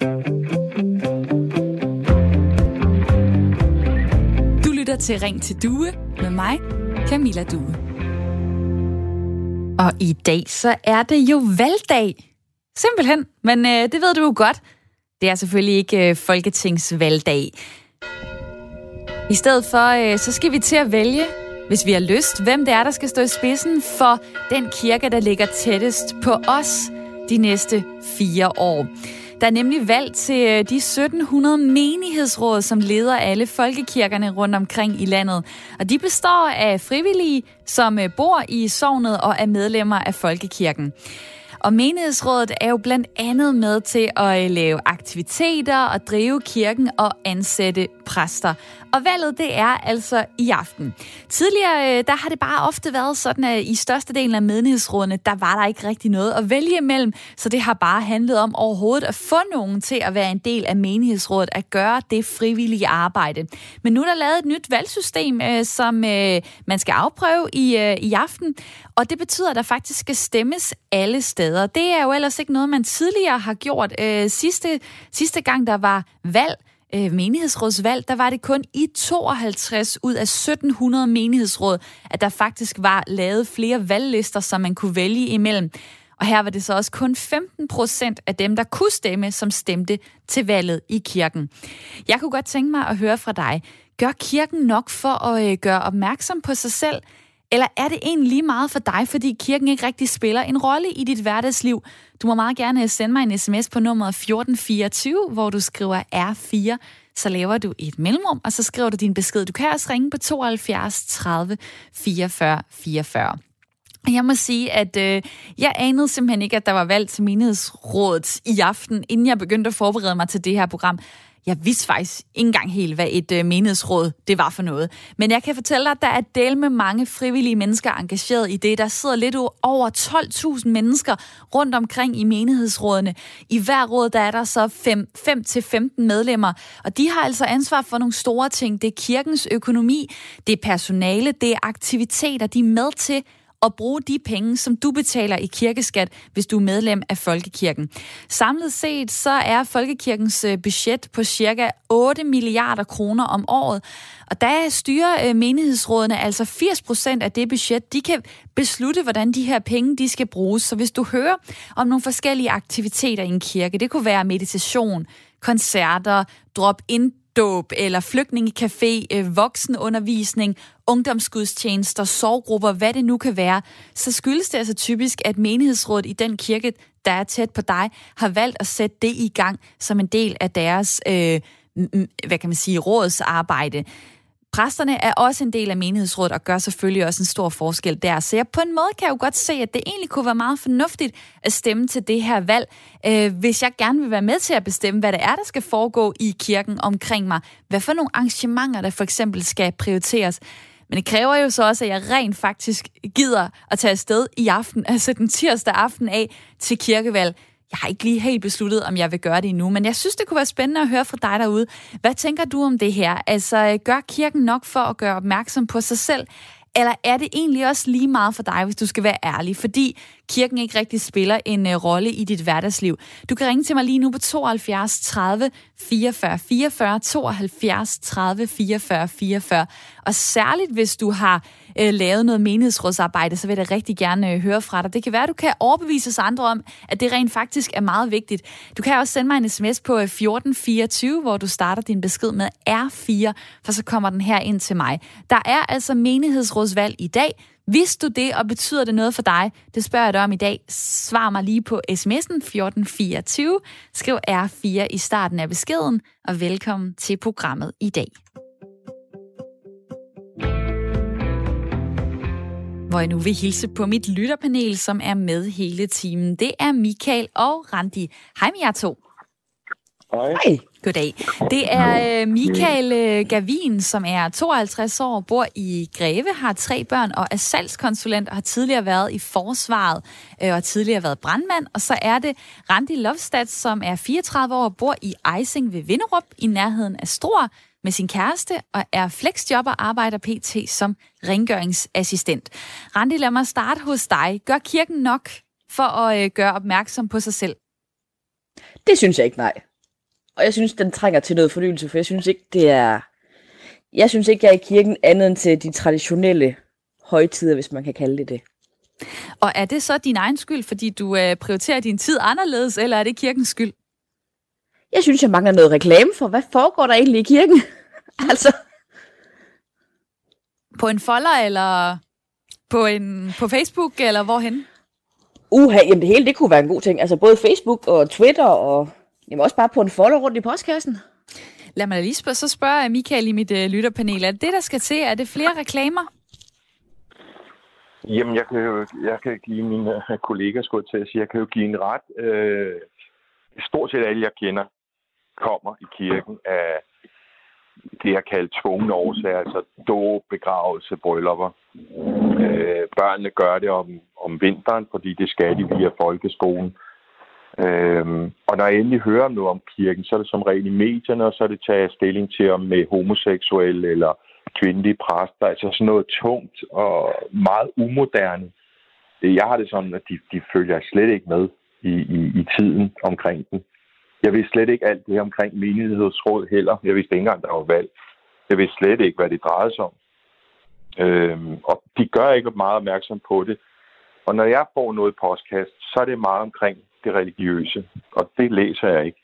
Du lytter til Ring til Due med mig, Camilla Due. Og i dag så er det jo valgdag. Simpelthen, men øh, det ved du jo godt. Det er selvfølgelig ikke øh, folketingsvalgdag. I stedet for, øh, så skal vi til at vælge, hvis vi har lyst, hvem det er, der skal stå i spidsen for den kirke, der ligger tættest på os de næste fire år. Der er nemlig valg til øh, de 1700 menighedsråd, som leder alle folkekirkerne rundt omkring i landet. Og de består af frivillige, som øh, bor i sognet og er medlemmer af folkekirken. Og menighedsrådet er jo blandt andet med til at øh, lave aktiviteter og drive kirken og ansætte præster. Og valget, det er altså i aften. Tidligere, øh, der har det bare ofte været sådan, at i størstedelen af menighedsrådene, der var der ikke rigtig noget at vælge imellem, så det har bare handlet om overhovedet at få nogen til at være en del af menighedsrådet, at gøre det frivillige arbejde. Men nu er der lavet et nyt valgsystem, øh, som øh, man skal afprøve i, i aften, og det betyder, at der faktisk skal stemmes alle steder. Det er jo ellers ikke noget, man tidligere har gjort. Sidste, sidste gang, der var valg, øh, menighedsrådsvalg, der var det kun i 52 ud af 1700 menighedsråd, at der faktisk var lavet flere valglister, som man kunne vælge imellem. Og her var det så også kun 15 procent af dem, der kunne stemme, som stemte til valget i kirken. Jeg kunne godt tænke mig at høre fra dig. Gør kirken nok for at øh, gøre opmærksom på sig selv? Eller er det egentlig lige meget for dig, fordi kirken ikke rigtig spiller en rolle i dit hverdagsliv? Du må meget gerne øh, sende mig en sms på nummer 1424, hvor du skriver R4. Så laver du et mellemrum, og så skriver du din besked. Du kan også ringe på 72 30 44 44. Jeg må sige, at øh, jeg anede simpelthen ikke, at der var valg til menighedsrådet i aften, inden jeg begyndte at forberede mig til det her program. Jeg vidste faktisk ikke engang helt, hvad et øh, menighedsråd det var for noget. Men jeg kan fortælle dig, at der er del med mange frivillige mennesker engageret i det. Der sidder lidt over 12.000 mennesker rundt omkring i menighedsrådene. I hver råd der er der så 5-15 medlemmer, og de har altså ansvar for nogle store ting. Det er kirkens økonomi, det er personale, det er aktiviteter, de er med til og bruge de penge, som du betaler i kirkeskat, hvis du er medlem af Folkekirken. Samlet set så er Folkekirkens øh, budget på cirka 8 milliarder kroner om året, og der styrer øh, menighedsrådene altså 80 procent af det budget. De kan beslutte, hvordan de her penge de skal bruges. Så hvis du hører om nogle forskellige aktiviteter i en kirke, det kunne være meditation, koncerter, drop-in dåb eller flygtningecafé, øh, voksenundervisning, ungdomsgudstjenester, sorggrupper, hvad det nu kan være, så skyldes det altså typisk, at menighedsrådet i den kirke, der er tæt på dig, har valgt at sætte det i gang som en del af deres, øh, hvad kan man sige, rådsarbejde. Præsterne er også en del af menighedsrådet og gør selvfølgelig også en stor forskel der. Så jeg på en måde kan jeg jo godt se, at det egentlig kunne være meget fornuftigt at stemme til det her valg, øh, hvis jeg gerne vil være med til at bestemme, hvad det er, der skal foregå i kirken omkring mig. Hvad for nogle arrangementer, der for eksempel skal prioriteres. Men det kræver jo så også, at jeg rent faktisk gider at tage afsted i aften, altså den tirsdag aften af til kirkevalg. Jeg har ikke lige helt besluttet, om jeg vil gøre det endnu, men jeg synes, det kunne være spændende at høre fra dig derude. Hvad tænker du om det her? Altså, gør kirken nok for at gøre opmærksom på sig selv? Eller er det egentlig også lige meget for dig, hvis du skal være ærlig? Fordi kirken ikke rigtig spiller en øh, rolle i dit hverdagsliv. Du kan ringe til mig lige nu på 72 30 44 44, 72 30 44 44. Og særligt hvis du har øh, lavet noget menighedsrådsarbejde, så vil jeg rigtig gerne øh, høre fra dig. Det kan være, at du kan overbevise os andre om, at det rent faktisk er meget vigtigt. Du kan også sende mig en sms på øh, 1424, hvor du starter din besked med R4, for så kommer den her ind til mig. Der er altså menighedsrådsvalg i dag. Hvis du det, og betyder det noget for dig, det spørger jeg dig om i dag. Svar mig lige på sms'en 1424. Skriv R4 i starten af beskeden, og velkommen til programmet i dag. Hvor jeg nu vil hilse på mit lytterpanel, som er med hele timen. Det er Michael og Randi. Hej med jer to. Hej. Goddag. Det er øh, Michael øh, Gavin, som er 52 år, bor i Greve, har tre børn og er salgskonsulent og har tidligere været i forsvaret øh, og tidligere været brandmand. Og så er det Randi Lovstad, som er 34 år og bor i Ejsing ved Vinderup i nærheden af Stor med sin kæreste og er flexjobber og arbejder pt. som rengøringsassistent. Randi, lad mig starte hos dig. Gør kirken nok for at gøre opmærksom på sig selv? Det synes jeg ikke, nej. og jeg synes, den trænger til noget fornyelse, for jeg synes ikke, det er... Jeg synes ikke, jeg er i kirken andet end til de traditionelle højtider, hvis man kan kalde det det. Og er det så din egen skyld, fordi du øh, prioriterer din tid anderledes, eller er det kirkens skyld? Jeg synes, jeg mangler noget reklame for, hvad foregår der egentlig i kirken? altså... På en folder, eller på, en, på Facebook, eller hvorhen? Uha, jamen det hele, det kunne være en god ting. Altså både Facebook og Twitter, og jamen også bare på en folder rundt i postkassen. Lad mig lige spørge, så spørger Michael i mit uh, lytterpanel, er det det, der skal til? Er det flere reklamer? Jamen, jeg kan jo jeg kan give mine øh, kolleger, skulle til at sige, jeg kan jo give en ret. Øh, stort set alle, jeg kender, kommer i kirken af det, jeg kalder tvungne årsager, altså dåb, begravelse, bryllupper. Øh, børnene gør det om, om vinteren, fordi det skal de via folkeskolen. Øhm, og når jeg endelig hører om noget om kirken, så er det som regel i medierne, og så er det taget stilling til om med homoseksuelle eller kvindelige præster, altså sådan noget tungt og meget umoderne. Jeg har det sådan, at de, de følger slet ikke med i, i, i tiden omkring den. Jeg vidste slet ikke alt det omkring menighedsråd heller. Jeg vidste ikke engang, der var valg. Jeg vidste slet ikke, hvad det drejede sig om. Øhm, og de gør ikke meget opmærksom på det. Og når jeg får noget postkast, så er det meget omkring det religiøse, og det læser jeg ikke.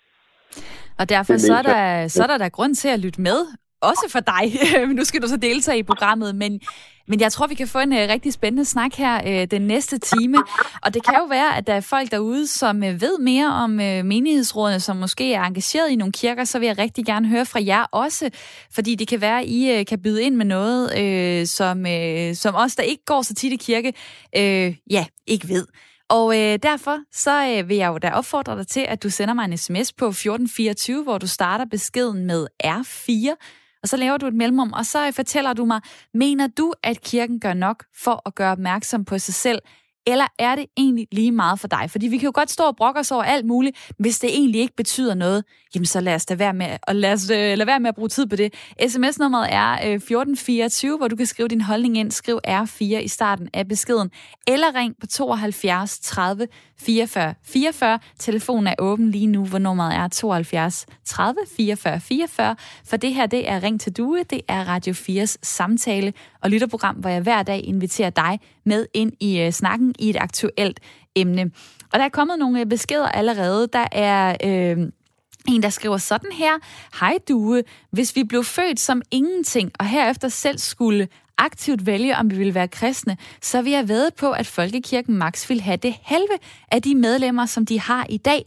Og derfor så er, der, så er der der grund til at lytte med, også for dig. nu skal du så deltage i programmet, men, men jeg tror, vi kan få en uh, rigtig spændende snak her uh, den næste time. Og det kan jo være, at der er folk derude, som uh, ved mere om uh, menighedsrådene, som måske er engageret i nogle kirker, så vil jeg rigtig gerne høre fra jer også, fordi det kan være, at I uh, kan byde ind med noget, uh, som, uh, som os, der ikke går så tit i kirke, uh, ja, ikke ved. Og øh, derfor så øh, vil jeg jo da opfordre dig til, at du sender mig en sms på 1424, hvor du starter beskeden med R4, og så laver du et mellemrum, og så fortæller du mig, mener du, at kirken gør nok for at gøre opmærksom på sig selv, eller er det egentlig lige meget for dig? Fordi vi kan jo godt stå og brokke os over alt muligt, hvis det egentlig ikke betyder noget, jamen så lad os da være med, og lad os, øh, lad være med at bruge tid på det. SMS-nummeret er øh, 1424, hvor du kan skrive din holdning ind. Skriv R4 i starten af beskeden, eller ring på 72 30 44 44. Telefonen er åben lige nu, hvor nummeret er 72 30 44 44. For det her, det er Ring til Due, det er Radio 4's samtale og lytterprogram, hvor jeg hver dag inviterer dig med ind i øh, snakken i et aktuelt emne. Og der er kommet nogle øh, beskeder allerede. Der er... Øh, en, der skriver sådan her. Hej Due, hvis vi blev født som ingenting, og herefter selv skulle aktivt vælge, om vi vil være kristne, så vil jeg ved på, at Folkekirken max vil have det halve af de medlemmer, som de har i dag.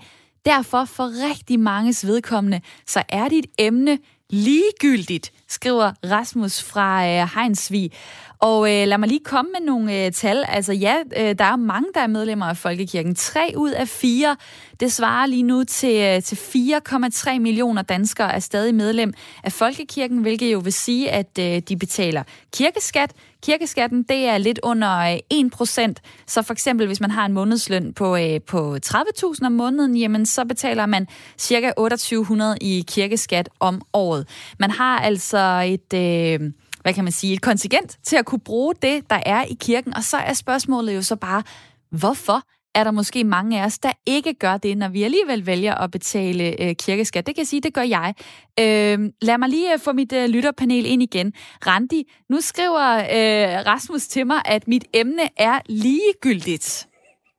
Derfor for rigtig manges vedkommende, så er dit emne ligegyldigt, skriver Rasmus fra øh, Heinsvig. Og øh, lad mig lige komme med nogle øh, tal. Altså ja, øh, der er mange, der er medlemmer af Folkekirken. Tre ud af fire, det svarer lige nu til, øh, til 4,3 millioner danskere er stadig medlem af Folkekirken, hvilket jo vil sige, at øh, de betaler kirkeskat. Kirkeskatten, det er lidt under øh, 1%, Så for eksempel, hvis man har en månedsløn på, øh, på 30.000 om måneden, jamen så betaler man ca. 2800 i kirkeskat om året. Man har altså et... Øh, hvad kan man sige, et kontingent til at kunne bruge det, der er i kirken. Og så er spørgsmålet jo så bare, hvorfor er der måske mange af os, der ikke gør det, når vi alligevel vælger at betale øh, kirkeskat. Det kan jeg sige, det gør jeg. Øh, lad mig lige øh, få mit øh, lytterpanel ind igen. Randi, nu skriver øh, Rasmus til mig, at mit emne er ligegyldigt.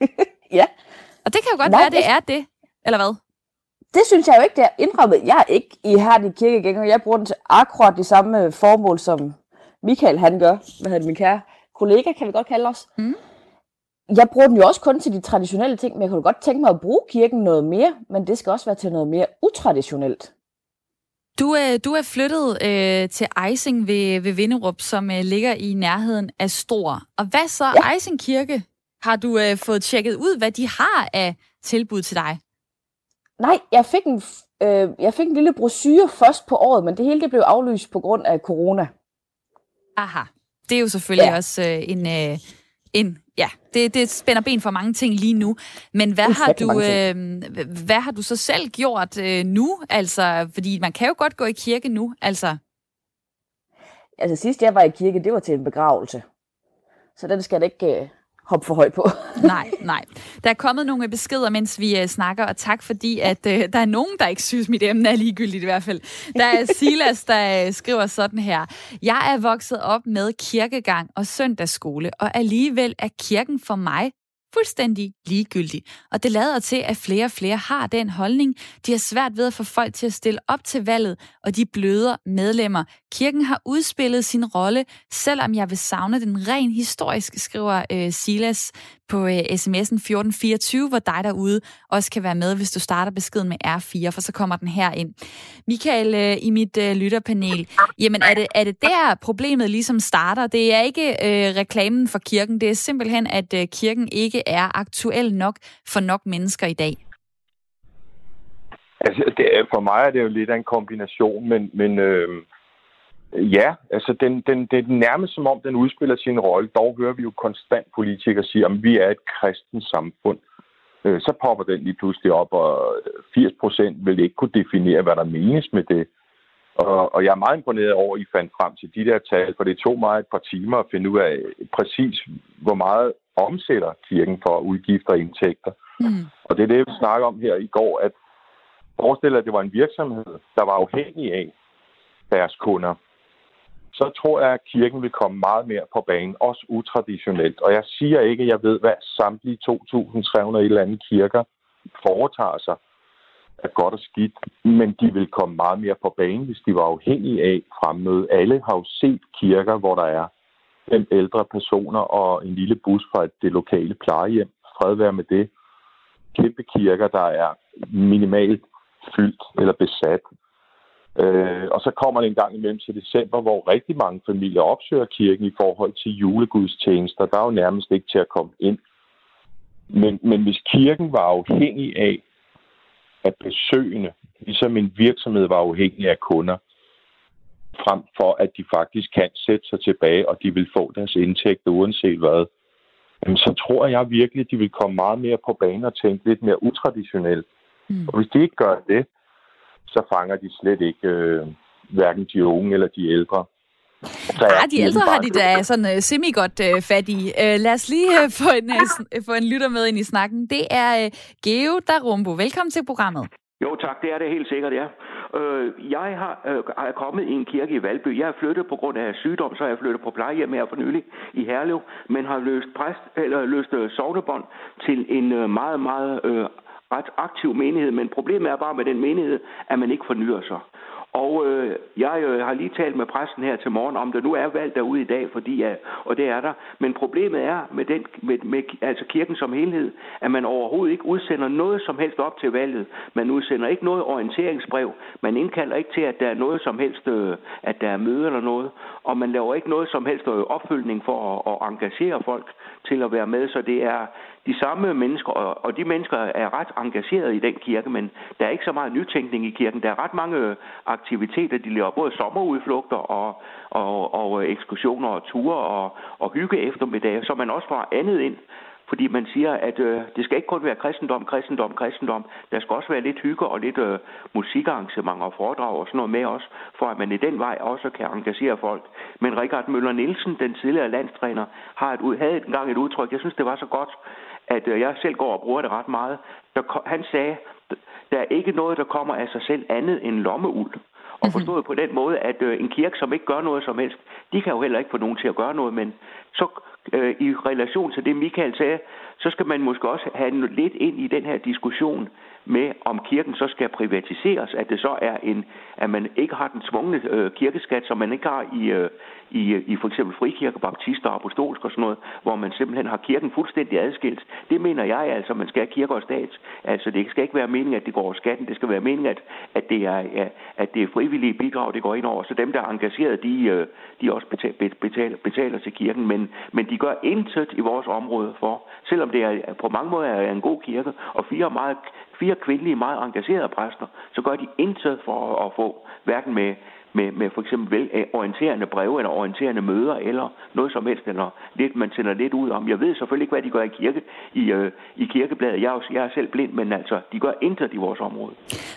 ja. Og det kan jo godt Nej, være, det er det. Eller hvad? Det synes jeg jo ikke, det er indrømmet. Jeg er ikke i ihærdig kirkegænger. Jeg bruger den til akkurat de samme formål, som Michael han gør. Hvad hedder det, min kære kollega, kan vi godt kalde os. Mm. Jeg bruger den jo også kun til de traditionelle ting, men jeg kunne godt tænke mig at bruge kirken noget mere, men det skal også være til noget mere utraditionelt. Du, øh, du er flyttet øh, til Ejsing ved, ved Vinderup, som øh, ligger i nærheden af Stor. Og hvad så, ja. Ejsing Kirke? Har du øh, fået tjekket ud, hvad de har af tilbud til dig? Nej, jeg fik en, øh, jeg fik en lille brochure først på året, men det hele det blev aflyst på grund af corona. Aha. Det er jo selvfølgelig ja. også øh, en, øh, en... Ja, det, det spænder ben for mange ting lige nu. Men hvad har, du, øh, hvad har du så selv gjort øh, nu? Altså, fordi man kan jo godt gå i kirke nu, altså. Altså sidst jeg var i kirke, det var til en begravelse. Så den skal da ikke øh, hoppe for højt på. nej, nej. Der er kommet nogle beskeder, mens vi uh, snakker, og tak fordi, at uh, der er nogen, der ikke synes, mit emne er ligegyldigt i hvert fald. Der er Silas, der uh, skriver sådan her. Jeg er vokset op med kirkegang og søndagsskole, og alligevel er kirken for mig fuldstændig ligegyldig. Og det lader til, at flere og flere har den holdning. De har svært ved at få folk til at stille op til valget, og de bløder medlemmer. Kirken har udspillet sin rolle, selvom jeg vil savne den ren historisk, skriver øh, Silas på øh, sms'en 1424, hvor dig derude også kan være med, hvis du starter beskeden med R4, for så kommer den her ind. Michael, øh, i mit øh, lytterpanel, jamen er det, er det der problemet ligesom starter? Det er ikke øh, reklamen for kirken, det er simpelthen, at øh, kirken ikke er aktuel nok for nok mennesker i dag. Altså, det, for mig er det jo lidt af en kombination, men, men øh, Ja, altså den, den, det er nærmest som om, den udspiller sin rolle. Dog hører vi jo konstant politikere sige, at vi er et kristent samfund. Øh, så popper den lige pludselig op, og 80 procent vil ikke kunne definere, hvad der menes med det. Og, og jeg er meget imponeret over, at I fandt frem til de der tal, for det tog mig et par timer at finde ud af præcis, hvor meget omsætter kirken for udgifter og indtægter. Mm. Og det er det, vi snakker om her i går, at forestil at det var en virksomhed, der var afhængig af deres kunder så tror jeg, at kirken vil komme meget mere på banen, også utraditionelt. Og jeg siger ikke, at jeg ved, hvad samtlige 2.300 eller andet kirker foretager sig er godt og skidt, men de vil komme meget mere på banen, hvis de var afhængige af fremmøde. Alle har jo set kirker, hvor der er fem ældre personer og en lille bus fra det lokale plejehjem. Fred være med det. Kæmpe kirker, der er minimalt fyldt eller besat. Øh, og så kommer det en gang imellem til december, hvor rigtig mange familier opsøger kirken i forhold til julegudstjenester. Der er jo nærmest ikke til at komme ind. Men, men hvis kirken var afhængig af, at besøgende, ligesom en virksomhed var afhængig af kunder, frem for at de faktisk kan sætte sig tilbage, og de vil få deres indtægter uanset hvad, jamen, så tror jeg virkelig, at de vil komme meget mere på banen og tænke lidt mere utraditionelt. Mm. Og hvis de ikke gør det, så fanger de slet ikke øh, hverken de unge eller de ældre. Så ah, de ældre har de da sådan uh, semi-godt uh, fat i. Uh, lad os lige uh, få, en, uh, få en lytter med ind i snakken. Det er uh, Geo Darumbo. Velkommen til programmet. Jo tak, det er det helt sikkert, ja. Øh, jeg har, øh, er kommet i en kirke i Valby. Jeg er flyttet på grund af sygdom, så er jeg flyttet på plejehjem her for nylig i Herlev, men har løst, præst, eller løst øh, sovnebånd til en øh, meget, meget øh, ret aktiv menighed, men problemet er bare med den menighed, at man ikke fornyer sig. Og øh, jeg øh, har lige talt med præsten her til morgen, om der nu er valg derude i dag, fordi, ja, og det er der. Men problemet er med, den, med, med altså kirken som helhed, at man overhovedet ikke udsender noget som helst op til valget. Man udsender ikke noget orienteringsbrev. Man indkalder ikke til, at der er noget som helst, øh, at der er møde eller noget. Og man laver ikke noget som helst øh, opfølgning for at, at engagere folk til at være med. Så det er, de samme mennesker, og, og de mennesker er ret engageret i den kirke, men der er ikke så meget nytænkning i kirken. Der er ret mange aktiviteter, de laver både sommerudflugter og, og, og ekskursioner og ture og, og hygge eftermiddag, så man også får andet ind. Fordi man siger, at øh, det skal ikke kun være kristendom, kristendom, kristendom. Der skal også være lidt hygge og lidt øh, musikarrangementer og foredrag og sådan noget med os, for at man i den vej også kan engagere folk. Men Richard Møller Nielsen, den tidligere landstræner, har et, havde engang et udtryk, jeg synes, det var så godt, at øh, jeg selv går og bruger det ret meget. Der, han sagde, der er ikke noget, der kommer af sig selv andet end lommeuld. Og mhm. forstået på den måde, at øh, en kirke, som ikke gør noget som helst, de kan jo heller ikke få nogen til at gøre noget, men så øh, i relation til det, Michael sagde, så skal man måske også have lidt ind i den her diskussion med, om kirken så skal privatiseres, at det så er en, at man ikke har den tvungne øh, kirkeskat, som man ikke har i, øh, i, i for eksempel frikirke, baptister, apostolsk og sådan noget, hvor man simpelthen har kirken fuldstændig adskilt. Det mener jeg altså, man skal have kirke og stat. Altså det skal ikke være meningen, at det går over skatten, det skal være meningen, at, at, det, er, at det er frivillige bidrag, det går ind over. Så dem, der er engageret, de, øh, de også betaler, betaler, betaler til kirken, men, men de gør intet i vores område for, selvom det er på mange måder er en god kirke, og fire meget fire kvindelige, meget engagerede præster, så gør de intet for at få hverken med, med, med for eksempel vel, eh, orienterende breve eller orienterende møder eller noget som helst, eller lidt, man sender lidt ud om. Jeg ved selvfølgelig ikke, hvad de gør i kirke i, øh, i kirkebladet. Jeg er, jeg er selv blind, men altså, de gør intet i vores område.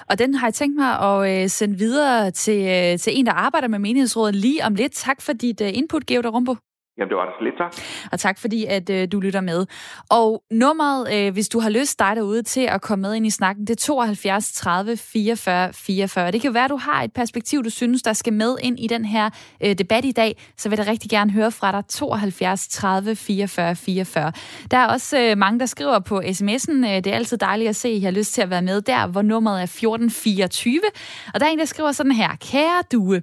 Og den har jeg tænkt mig at øh, sende videre til, øh, til en, der arbejder med menighedsrådet lige om lidt. Tak for dit øh, input, Georg Rumbo. Jamen, det var det lidt, tak. Og tak fordi, at øh, du lytter med. Og nummeret, øh, hvis du har lyst dig derude til at komme med ind i snakken, det er 72 30 44 44. Det kan være, at du har et perspektiv, du synes, der skal med ind i den her øh, debat i dag, så vil jeg rigtig gerne høre fra dig. 72 30 44 44. Der er også øh, mange, der skriver på sms'en. Øh, det er altid dejligt at se, at I har lyst til at være med der, hvor nummeret er 1424. Og der er en, der skriver sådan her. Kære Due,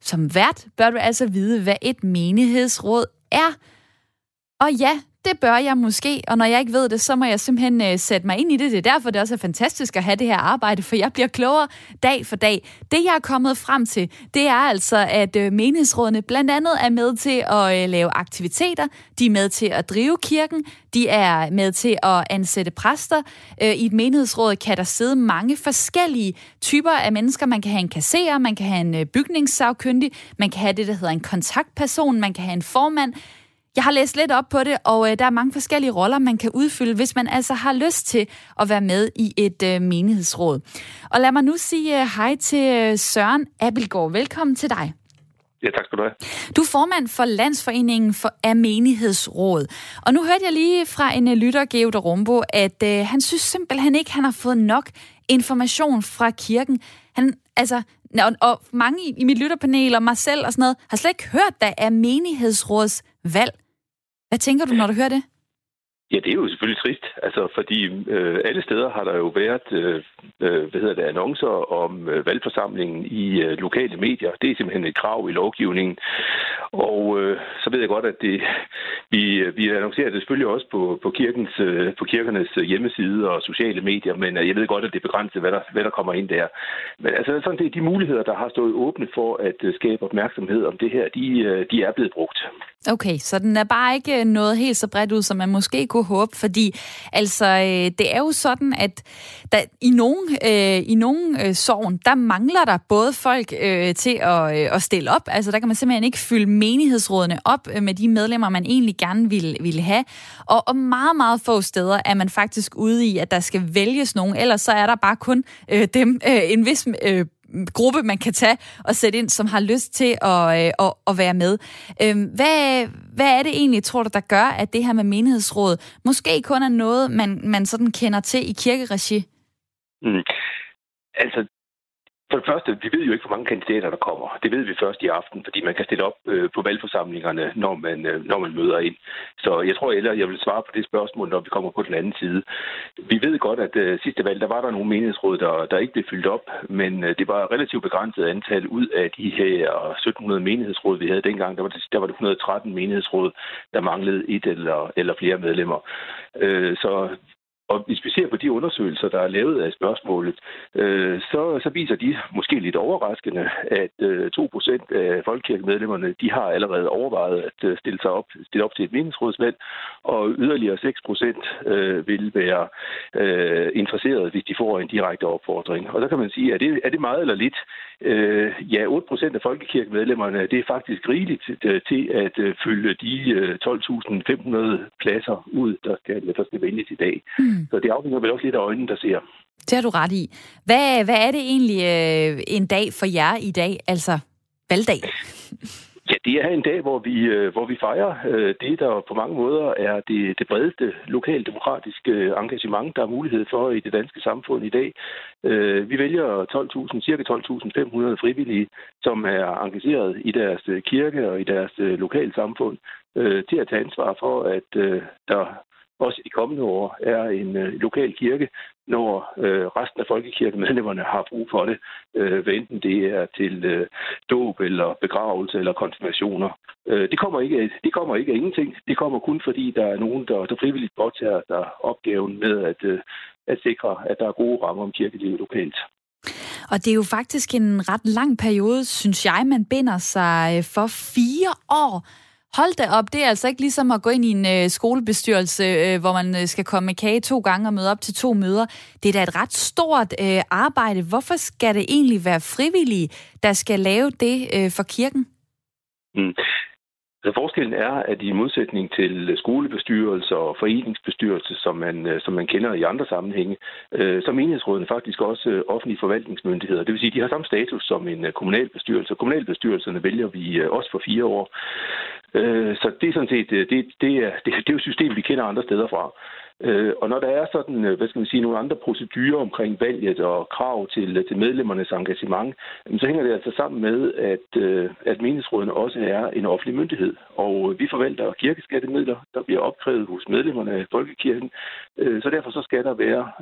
som vært bør du altså vide, hvad et menighedsråd er. Og ja, det bør jeg måske, og når jeg ikke ved det, så må jeg simpelthen øh, sætte mig ind i det. Det er derfor, det også er fantastisk at have det her arbejde, for jeg bliver klogere dag for dag. Det, jeg er kommet frem til, det er altså, at øh, menighedsrådene blandt andet er med til at øh, lave aktiviteter, de er med til at drive kirken, de er med til at ansætte præster. Øh, I et menighedsråd kan der sidde mange forskellige typer af mennesker. Man kan have en kasserer, man kan have en øh, bygningssagkyndig, man kan have det, der hedder en kontaktperson, man kan have en formand, jeg har læst lidt op på det, og øh, der er mange forskellige roller, man kan udfylde, hvis man altså har lyst til at være med i et øh, menighedsråd. Og lad mig nu sige øh, hej til øh, Søren Abelgaard. Velkommen til dig. Ja, tak skal du have. Du er formand for Landsforeningen for af Menighedsråd. Og nu hørte jeg lige fra en øh, lytter, Georg Rumbo, at øh, han synes simpelthen ikke, han har fået nok information fra kirken. Han, altså, og, og mange i, i mit lytterpanel og mig selv og sådan noget, har slet ikke hørt, der er menighedsråds valg. Hvad tænker du, når du hører det? Ja, det er jo selvfølgelig trist, altså fordi øh, alle steder har der jo været øh, øh, hvad hedder det, annoncer om øh, valgforsamlingen i øh, lokale medier. Det er simpelthen et krav i lovgivningen. Og øh, så ved jeg godt, at det, vi, øh, vi annoncerer det selvfølgelig også på, på, kirkens, øh, på kirkernes øh, hjemmeside og sociale medier, men øh, jeg ved godt, at det er begrænset, hvad der, hvad der kommer ind der. Men altså sådan det, er de muligheder, der har stået åbne for at øh, skabe opmærksomhed om det her, de, øh, de er blevet brugt. Okay, så den er bare ikke øh, noget helt så bredt ud, som man måske kunne håbe, fordi altså, øh, det er jo sådan, at der, i nogle, øh, i nogle øh, sovn, der mangler der både folk øh, til at, øh, at stille op, altså der kan man simpelthen ikke fylde menighedsrådene op øh, med de medlemmer, man egentlig gerne ville, ville have, og, og meget, meget få steder er man faktisk ude i, at der skal vælges nogen, ellers så er der bare kun øh, dem, øh, en vis øh, Mm, gruppe, man kan tage og sætte ind, som har lyst til at, øh, at, at være med. Øh, hvad, hvad er det egentlig, tror du, der gør, at det her med menighedsråd måske kun er noget, man, man sådan kender til i kirkeregi? Mm. Altså, for det første, vi ved jo ikke, hvor mange kandidater der kommer. Det ved vi først i aften, fordi man kan stille op øh, på valgforsamlingerne, når man, øh, når man møder ind. Så jeg tror heller, jeg vil svare på det spørgsmål, når vi kommer på den anden side. Vi ved godt, at øh, sidste valg, der var der nogle menighedsråd, der, der ikke blev fyldt op, men øh, det var et relativt begrænset antal ud af de her 1700 menighedsråd, vi havde dengang. Der var det, der var det 113 menighedsråd, der manglede et eller, eller flere medlemmer. Øh, så og hvis vi ser på de undersøgelser, der er lavet af spørgsmålet, øh, så, så viser de måske lidt overraskende, at øh, 2% af folkekirkemedlemmerne, de har allerede overvejet at øh, stille sig op, stille op til et meningsrådsvalg, og yderligere 6% øh, vil være øh, interesseret, hvis de får en direkte opfordring. Og så kan man sige, er det, er det meget eller lidt? Øh, ja, 8% af folkekirkemedlemmerne, det er faktisk rigeligt øh, til at øh, fylde de øh, 12.500 pladser ud, der skal, der skal vælges i dag. Mm. Så det afhænger vel også lidt af øjnene, der ser. Det har du ret i. Hvad, hvad er det egentlig øh, en dag for jer i dag, altså valgdag? Ja, det er en dag, hvor vi, øh, hvor vi fejrer øh, det, der på mange måder er det, det bredeste lokaldemokratiske øh, engagement, der er mulighed for i det danske samfund i dag. Vi vælger 12.000, cirka 12.500 frivillige, som er engageret i deres kirke og i deres lokalsamfund, til at tage ansvar for, at der også i de kommende år er en øh, lokal kirke, når øh, resten af folkekirkemedlemmerne har brug for det, øh, hvad enten det er til øh, dåb eller begravelse eller konfirmationer. Øh, det, kommer ikke, det kommer ikke af ingenting. Det kommer kun fordi, der er nogen, der, der frivilligt påtager der opgaven med at, øh, at sikre, at der er gode rammer om kirkelivet lokalt. Og det er jo faktisk en ret lang periode, synes jeg, man binder sig øh, for fire år Hold da op, det er altså ikke ligesom at gå ind i en øh, skolebestyrelse, øh, hvor man øh, skal komme med kage to gange og møde op til to møder. Det er da et ret stort øh, arbejde. Hvorfor skal det egentlig være frivillige, der skal lave det øh, for kirken? Mm. Så forskellen er, at i modsætning til skolebestyrelser og foreningsbestyrelser, som man, øh, som man kender i andre sammenhænge, øh, så er menighedsrådene faktisk også øh, offentlige forvaltningsmyndigheder. Det vil sige, at de har samme status som en øh, kommunalbestyrelse. Kommunalbestyrelserne vælger vi også for fire år. Så det er sådan set det, det, er, det, det er jo et system, vi kender andre steder fra. Øh, og når der er sådan, øh, hvad skal man sige, nogle andre procedurer omkring valget og krav til, øh, til medlemmernes engagement, så hænger det altså sammen med, at, øh, at menighedsrådene også er en offentlig myndighed. Og vi forvalter kirkeskattemidler, der bliver opkrævet hos medlemmerne af Folkekirken. Så derfor så skal der være,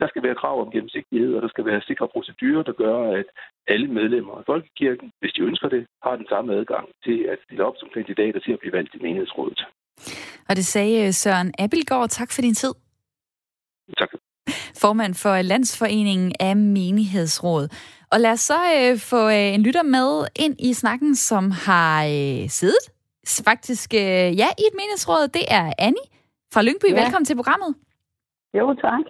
der skal være krav om gennemsigtighed, og der skal være sikre procedurer, der gør, at alle medlemmer af Folkekirken, hvis de ønsker det, har den samme adgang til at stille op som kandidater til at blive valgt i menighedsrådet. Og det sagde øh, Søren Abelgaard. Tak for din tid. Tak. Formand for Landsforeningen af Menighedsråd. Og lad os så øh, få øh, en lytter med ind i snakken, som har øh, siddet faktisk øh, ja, i et menighedsråd. Det er Annie fra Lyngby. Ja. Velkommen til programmet. Jo, tak.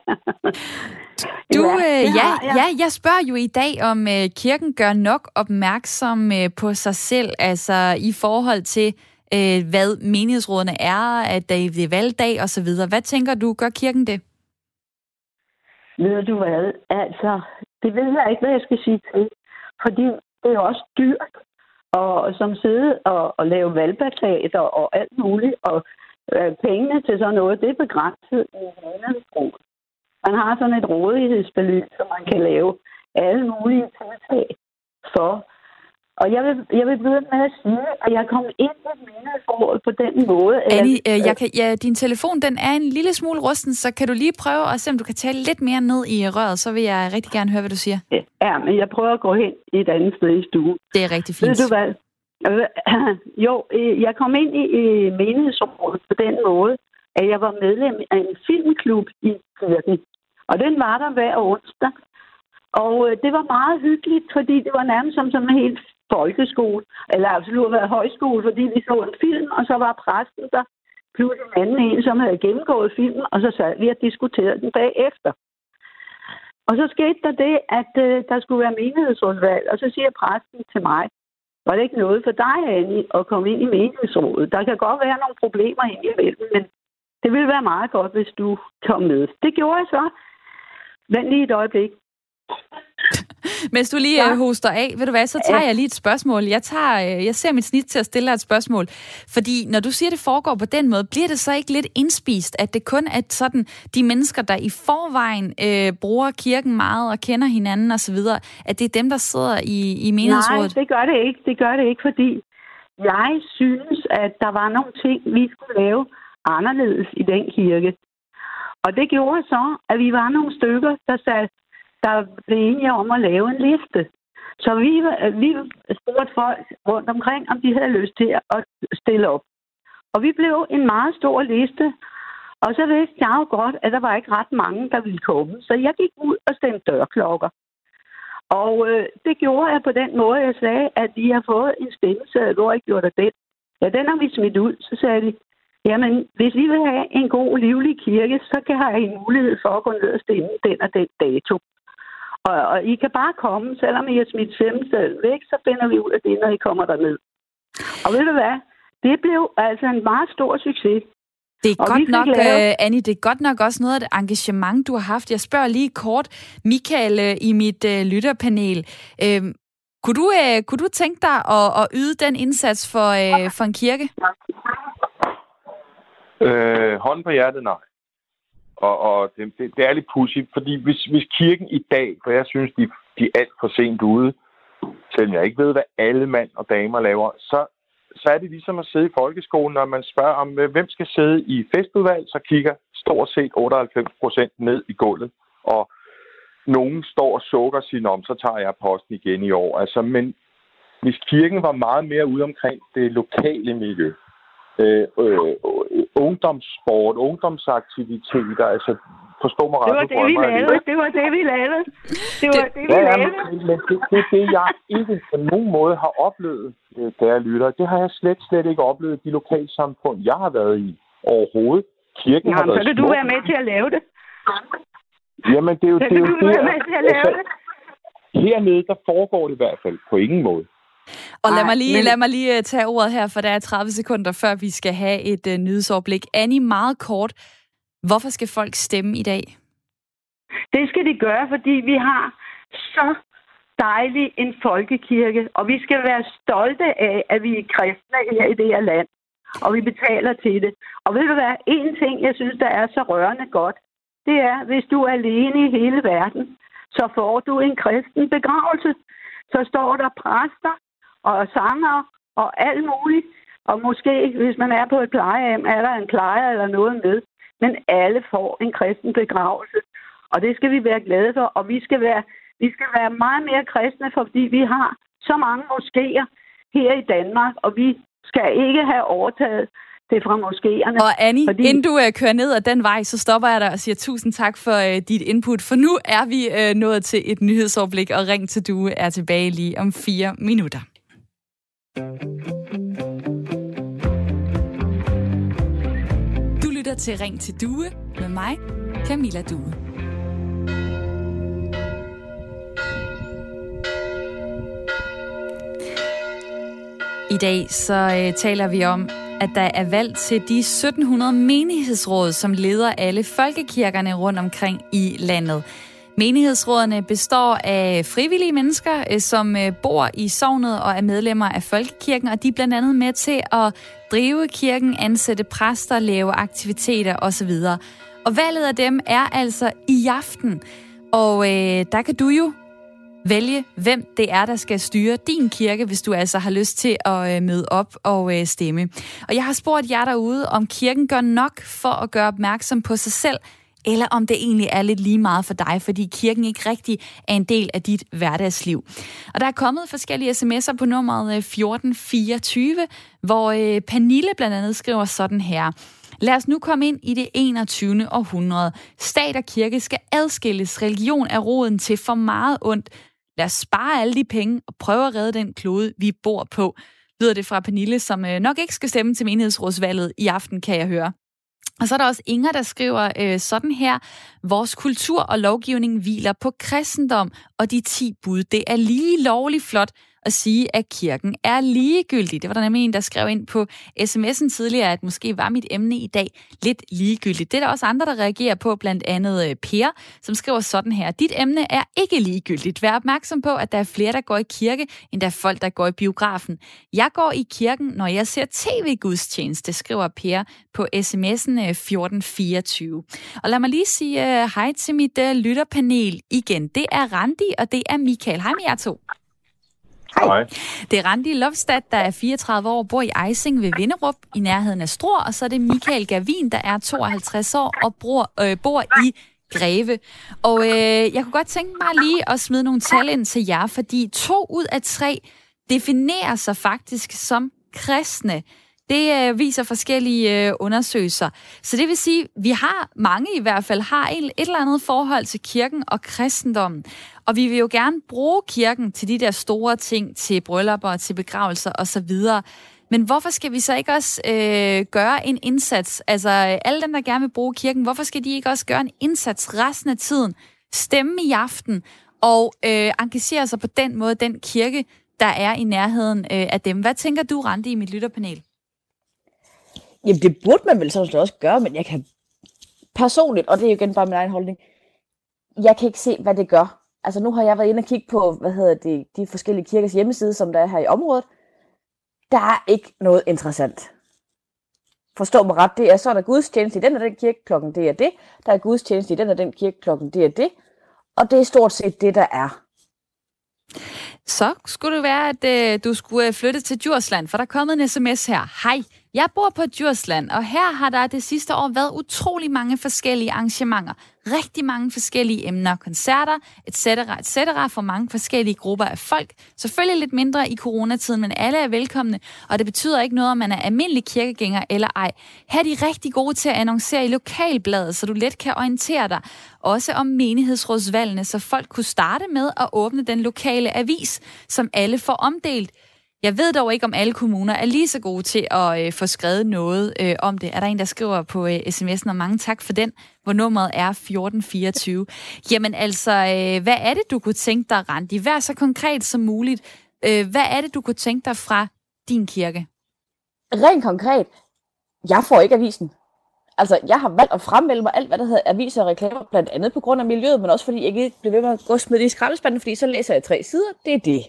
du, øh, ja, ja, ja, jeg spørger jo i dag, om øh, kirken gør nok opmærksom øh, på sig selv, altså i forhold til øh, hvad menighedsrådene er, at det er valgdag osv. Hvad tænker du, gør kirken det? Ved du hvad? Altså, det ved jeg ikke, hvad jeg skal sige til. Fordi det er også dyrt og som sidde og, og lave valgplakater og alt muligt, og øh, pengene til sådan noget, det er begrænset i menighedsrådet. Man har sådan et rådighedsbeløb, som man kan lave alle mulige tiltag for. Og jeg vil, jeg vil begynde med at sige, at jeg kom ind i menighedsrådet på den måde. Annie, øh, jeg kan, ja, din telefon den er en lille smule rusten, så kan du lige prøve at se, om du kan tale lidt mere ned i røret, så vil jeg rigtig gerne høre, hvad du siger. Ja, men jeg prøver at gå hen i et andet sted i stuen. Det er rigtig fint. Ved du hvad? Jo, øh, jeg kom ind i menighedsrådet på den måde, at jeg var medlem af en filmklub i kirken. Og den var der hver onsdag. Og øh, det var meget hyggeligt, fordi det var nærmest som, som en helt folkeskole, eller absolut været højskole, fordi vi så en film, og så var præsten der, plus en anden en, som havde gennemgået filmen, og så sad vi og diskuterede den bagefter. Og så skete der det, at øh, der skulle være menighedsrådsvalg, og så siger præsten til mig, var det ikke noget for dig, Annie, at komme ind i menighedsrådet? Der kan godt være nogle problemer indimellem, men det ville være meget godt, hvis du kom med. Det gjorde jeg så. Vent lige et øjeblik. Mens du lige ja. Øh, hoster af, ved du hvad, så tager ja. jeg lige et spørgsmål. Jeg, tager, øh, jeg ser mit snit til at stille dig et spørgsmål. Fordi når du siger, at det foregår på den måde, bliver det så ikke lidt indspist, at det kun er sådan de mennesker, der i forvejen øh, bruger kirken meget og kender hinanden osv., at det er dem, der sidder i, i menighedsrådet? Nej, det gør det ikke. Det gør det ikke, fordi jeg synes, at der var nogle ting, vi skulle lave anderledes i den kirke. Og det gjorde så, at vi var nogle stykker, der sagde, der blev enige om at lave en liste. Så vi, vi spurgte folk rundt omkring, om de havde lyst til at stille op. Og vi blev en meget stor liste, og så vidste jeg jo godt, at der var ikke ret mange, der ville komme. Så jeg gik ud og stemte dørklokker. Og øh, det gjorde jeg på den måde, jeg sagde, at vi har fået en stemmeseddel, hvor jeg gjorde den. Ja, den har vi smidt ud. Så sagde de, jamen, hvis I vil have en god, livlig kirke, så kan I en mulighed for at gå ned og stemme den og den dato. Og, og I kan bare komme, selvom I har smidt selv væk, så finder vi ud af det, når I kommer derned. Og ved du hvad? Det blev altså en meget stor succes. Det er og godt nok, lavet... uh, Annie, det er godt nok også noget af det engagement, du har haft. Jeg spørger lige kort, Michael, uh, i mit uh, lytterpanel. Uh, kunne, du, uh, kunne du tænke dig at, at yde den indsats for, uh, for en kirke? Øh, hånden på hjertet, nej. Og, og det, det, det er lidt pudsigt, fordi hvis, hvis kirken i dag, for jeg synes, de, de er alt for sent ude, selvom jeg ikke ved, hvad alle mænd og damer laver, så, så er det ligesom at sidde i folkeskolen, når man spørger om, øh, hvem skal sidde i festudvalg, så kigger stort set 98 procent ned i gulvet. Og nogen står og sukker og siger, så tager jeg posten igen i år. Altså, men hvis kirken var meget mere ude omkring det lokale miljø, øh, øh, ungdomssport, ungdomsaktiviteter, altså forstå mig ret. Det var det, vi lavede. Det var det, vi lavede. Det var det, vi lavede. Men, men det, det er det, jeg ikke på nogen måde har oplevet, øh, da jeg lytter. Det har jeg slet, slet ikke oplevet i de lokalsamfund, jeg har været i overhovedet. Kirken Jamen, har været så kan du være med til at lave det. Jamen, det er jo så det. Er jo du være med til at lave altså, det. Hernede, der foregår det i hvert fald på ingen måde. Og lad mig lige, men... lad mig lige øh, tage ordet her, for der er 30 sekunder, før vi skal have et uh, nyhedsoverblik. Annie, meget kort. Hvorfor skal folk stemme i dag? Det skal de gøre, fordi vi har så dejlig en folkekirke, og vi skal være stolte af, at vi er kristne her i det her land, og vi betaler til det. Og ved du hvad, en ting, jeg synes, der er så rørende godt, det er, hvis du er alene i hele verden, så får du en kristen begravelse. Så står der præster og sanger og alt muligt. Og måske, hvis man er på et plejehjem, er der en plejer eller noget med. Men alle får en kristen begravelse. Og det skal vi være glade for. Og vi skal være, vi skal være meget mere kristne, fordi vi har så mange moskéer her i Danmark, og vi skal ikke have overtaget det fra moskéerne. Og Annie, fordi... inden du uh, kører ned ad den vej, så stopper jeg dig og siger tusind tak for uh, dit input, for nu er vi uh, nået til et nyhedsoverblik, og Ring til Due er tilbage lige om fire minutter. Du lytter til Ring til Due med mig, Camilla Due. I dag så øh, taler vi om, at der er valg til de 1700 menighedsråd, som leder alle folkekirkerne rundt omkring i landet. Menighedsrådene består af frivillige mennesker, øh, som øh, bor i sognet og er medlemmer af folkekirken, og de er blandt andet med til at drive kirken, ansætte præster, lave aktiviteter osv. Og valget af dem er altså i aften. Og øh, der kan du jo vælge, hvem det er, der skal styre din kirke, hvis du altså har lyst til at øh, møde op og øh, stemme. Og jeg har spurgt jer derude, om kirken gør nok for at gøre opmærksom på sig selv, eller om det egentlig er lidt lige meget for dig, fordi kirken ikke rigtig er en del af dit hverdagsliv. Og der er kommet forskellige sms'er på nummeret øh, 1424, hvor øh, Pernille blandt andet skriver sådan her. Lad os nu komme ind i det 21. århundrede. Stat og kirke skal adskilles. Religion er roden til for meget ondt. Lad os spare alle de penge og prøve at redde den klode, vi bor på. Lyder det fra Pernille, som øh, nok ikke skal stemme til menighedsrådsvalget i aften, kan jeg høre. Og så er der også Inger, der skriver øh, sådan her. Vores kultur og lovgivning hviler på kristendom og de ti bud. Det er lige lovligt flot, at sige, at kirken er ligegyldig. Det var der nemlig en, der skrev ind på sms'en tidligere, at måske var mit emne i dag lidt ligegyldigt. Det er der også andre, der reagerer på, blandt andet øh, Per, som skriver sådan her. Dit emne er ikke ligegyldigt. Vær opmærksom på, at der er flere, der går i kirke, end der er folk, der går i biografen. Jeg går i kirken, når jeg ser tv-gudstjeneste, skriver Per på sms'en øh, 1424. Og lad mig lige sige uh, hej til mit uh, lytterpanel igen. Det er Randi, og det er Michael. Hej med jer to. Hej. Det er Randi Lofstad, der er 34 år, bor i Ejsing ved Vinderup i nærheden af Struer, og så er det Michael Gavin, der er 52 år og bor, øh, bor i Greve. Og øh, jeg kunne godt tænke mig lige at smide nogle tal ind til jer, fordi to ud af tre definerer sig faktisk som kristne. Det øh, viser forskellige øh, undersøgelser. Så det vil sige, vi har, mange i hvert fald, har et, et eller andet forhold til kirken og kristendommen. Og vi vil jo gerne bruge kirken til de der store ting, til bryllupper, til begravelser osv. Men hvorfor skal vi så ikke også øh, gøre en indsats? Altså alle dem, der gerne vil bruge kirken, hvorfor skal de ikke også gøre en indsats resten af tiden? Stemme i aften og øh, engagere sig på den måde, den kirke, der er i nærheden øh, af dem. Hvad tænker du, Randi, i mit lytterpanel? Jamen, det burde man vel sådan også gøre, men jeg kan personligt, og det er jo igen bare min egen holdning, jeg kan ikke se, hvad det gør. Altså nu har jeg været inde og kigge på, hvad hedder det, de forskellige kirkers hjemmeside, som der er her i området. Der er ikke noget interessant. Forstå mig ret, det er så er der gudstjeneste i den og den kirke klokken, det er det. Der er gudstjeneste i den og den kirke klokken, det er det. Og det er stort set det, der er. Så skulle det være, at øh, du skulle øh, flytte til Djursland, for der er kommet en sms her. Hej, jeg bor på Djursland, og her har der det sidste år været utrolig mange forskellige arrangementer. Rigtig mange forskellige emner, koncerter, etc. etc. for mange forskellige grupper af folk. Selvfølgelig lidt mindre i coronatiden, men alle er velkomne, og det betyder ikke noget, om man er almindelig kirkegænger eller ej. Her er de rigtig gode til at annoncere i lokalbladet, så du let kan orientere dig. Også om menighedsrådsvalgene, så folk kunne starte med at åbne den lokale avis, som alle får omdelt. Jeg ved dog ikke, om alle kommuner er lige så gode til at øh, få skrevet noget øh, om det. Er der en, der skriver på øh, sms'en, og mange tak for den, hvor nummeret er 1424. Jamen altså, øh, hvad er det, du kunne tænke dig, Randi? Vær så konkret som muligt. Øh, hvad er det, du kunne tænke dig fra din kirke? Rent konkret, jeg får ikke avisen. Altså, jeg har valgt at fremmelde mig alt, hvad der hedder aviser og reklamer, blandt andet på grund af miljøet, men også fordi jeg ikke bliver ved med at gå smide det i skraldespanden, fordi så læser jeg tre sider. Det er det.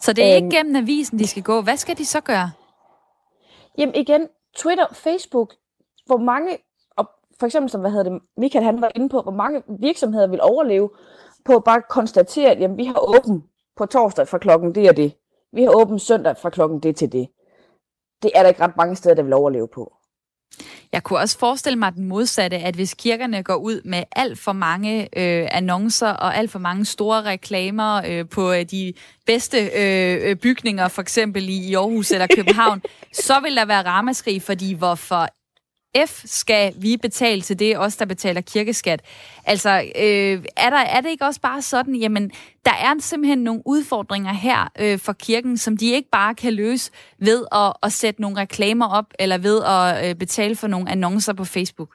Så det er øhm, ikke gennem avisen, de skal gå. Hvad skal de så gøre? Jamen igen, Twitter, Facebook, hvor mange, og for eksempel som, hvad hedder det, Michael han var inde på, hvor mange virksomheder vil overleve på at bare konstatere, at jamen, vi har åben på torsdag fra klokken det og det. Vi har åben søndag fra klokken det til det. Det er der ikke ret mange steder, der vil overleve på. Jeg kunne også forestille mig den modsatte, at hvis kirkerne går ud med alt for mange øh, annoncer og alt for mange store reklamer øh, på øh, de bedste øh, øh bygninger, for eksempel i Aarhus eller København, så vil der være ramaskrig, fordi hvorfor F skal vi betale til det, os der betaler kirkeskat. Altså, øh, er, der, er det ikke også bare sådan, jamen, der er simpelthen nogle udfordringer her øh, for kirken, som de ikke bare kan løse ved at, at sætte nogle reklamer op, eller ved at øh, betale for nogle annoncer på Facebook?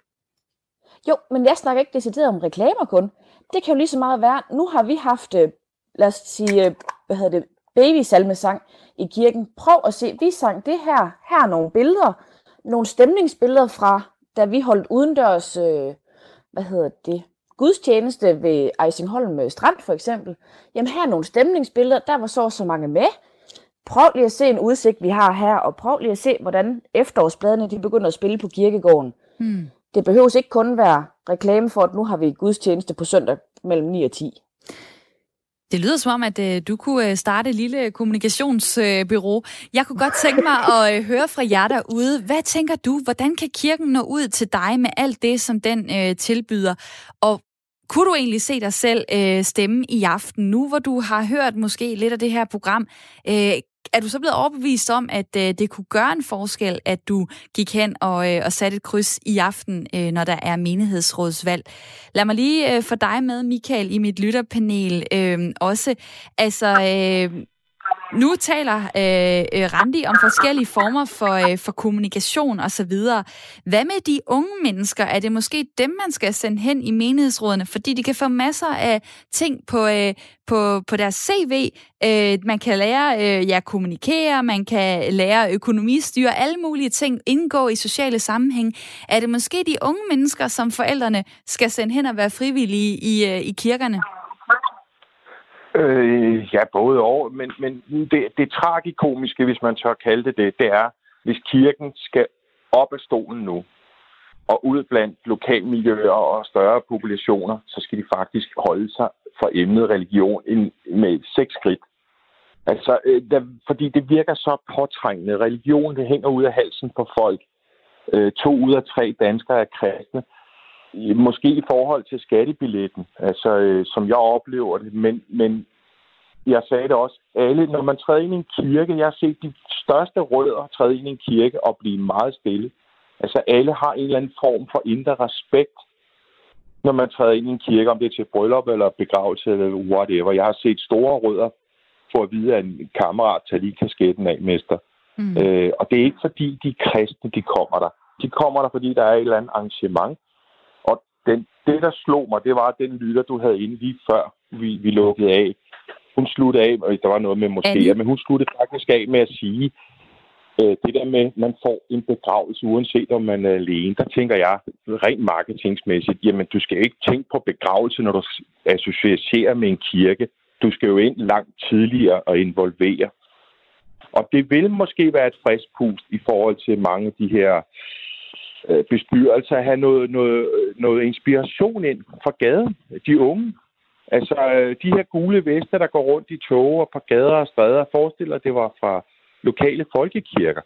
Jo, men jeg snakker ikke decideret om reklamer kun. Det kan jo lige så meget være, nu har vi haft, øh, lad os sige, øh, hvad hedder det, babysalmesang i kirken. Prøv at se, vi sang det her, her er nogle billeder, nogle stemningsbilleder fra, da vi holdt udendørs, øh, hvad hedder det, gudstjeneste ved Ejsingholm Strand for eksempel. Jamen her er nogle stemningsbilleder, der var så så mange med. Prøv lige at se en udsigt, vi har her, og prøv lige at se, hvordan efterårsbladene de begynder at spille på kirkegården. Hmm. Det behøves ikke kun være reklame for, at nu har vi gudstjeneste på søndag mellem 9 og 10. Det lyder som om, at øh, du kunne øh, starte et lille kommunikationsbyrå. Jeg kunne godt tænke mig at øh, høre fra jer derude. Hvad tænker du? Hvordan kan kirken nå ud til dig med alt det, som den øh, tilbyder? Og kunne du egentlig se dig selv øh, stemme i aften, nu hvor du har hørt måske lidt af det her program? Øh, er du så blevet overbevist om, at øh, det kunne gøre en forskel, at du gik hen og, øh, og satte et kryds i aften, øh, når der er menighedsrådsvalg? Lad mig lige øh, få dig med, Michael, i mit lytterpanel øh, også. Altså, øh, nu taler øh, øh, Randi om forskellige former for, øh, for kommunikation osv. Hvad med de unge mennesker? Er det måske dem, man skal sende hen i menighedsrådene, fordi de kan få masser af ting på, øh, på, på deres CV? Øh, man kan lære øh, ja, kommunikere, man kan lære økonomistyre, alle mulige ting, indgå i sociale sammenhæng. Er det måske de unge mennesker, som forældrene skal sende hen og være frivillige i, øh, i kirkerne? Øh, ja, både og. Men, men det, det tragikomiske, hvis man tør kalde det det, det er, hvis kirken skal op af stolen nu, og ud blandt lokalmiljøer og større populationer, så skal de faktisk holde sig for emnet religion med seks skridt. Altså, øh, der, fordi det virker så påtrængende. Religion, det hænger ud af halsen på folk. Øh, to ud af tre danskere er kristne. Måske i forhold til skattebilletten, altså øh, som jeg oplever det, men, men jeg sagde det også, alle, når man træder ind i en kirke, jeg har set de største rødder træde ind i en kirke og blive meget stille. Altså alle har en eller anden form for indre respekt, når man træder ind i en kirke, om det er til bryllup eller begravelse eller whatever. Jeg har set store rødder for at vide, at en kammerat tager lige kasketten af, mester. Mm. Øh, og det er ikke fordi, de kristne, de kommer der. De kommer der, fordi der er et eller andet arrangement, den, det, der slog mig, det var den lytter, du havde inde lige før vi, vi lukkede af. Hun sluttede af, og der var noget med måske, men hun sluttede faktisk af med at sige, øh, det der med, at man får en begravelse, uanset om man er alene, der tænker jeg rent marketingsmæssigt, jamen du skal ikke tænke på begravelse, når du associerer med en kirke. Du skal jo ind langt tidligere og involvere. Og det vil måske være et frisk pust i forhold til mange af de her Øh, bestyrelse at have noget, noget, noget inspiration ind fra gaden, de unge. Altså, øh, de her gule vester, der går rundt i tog og på gader og stræder, forestiller, at det var fra lokale folkekirker.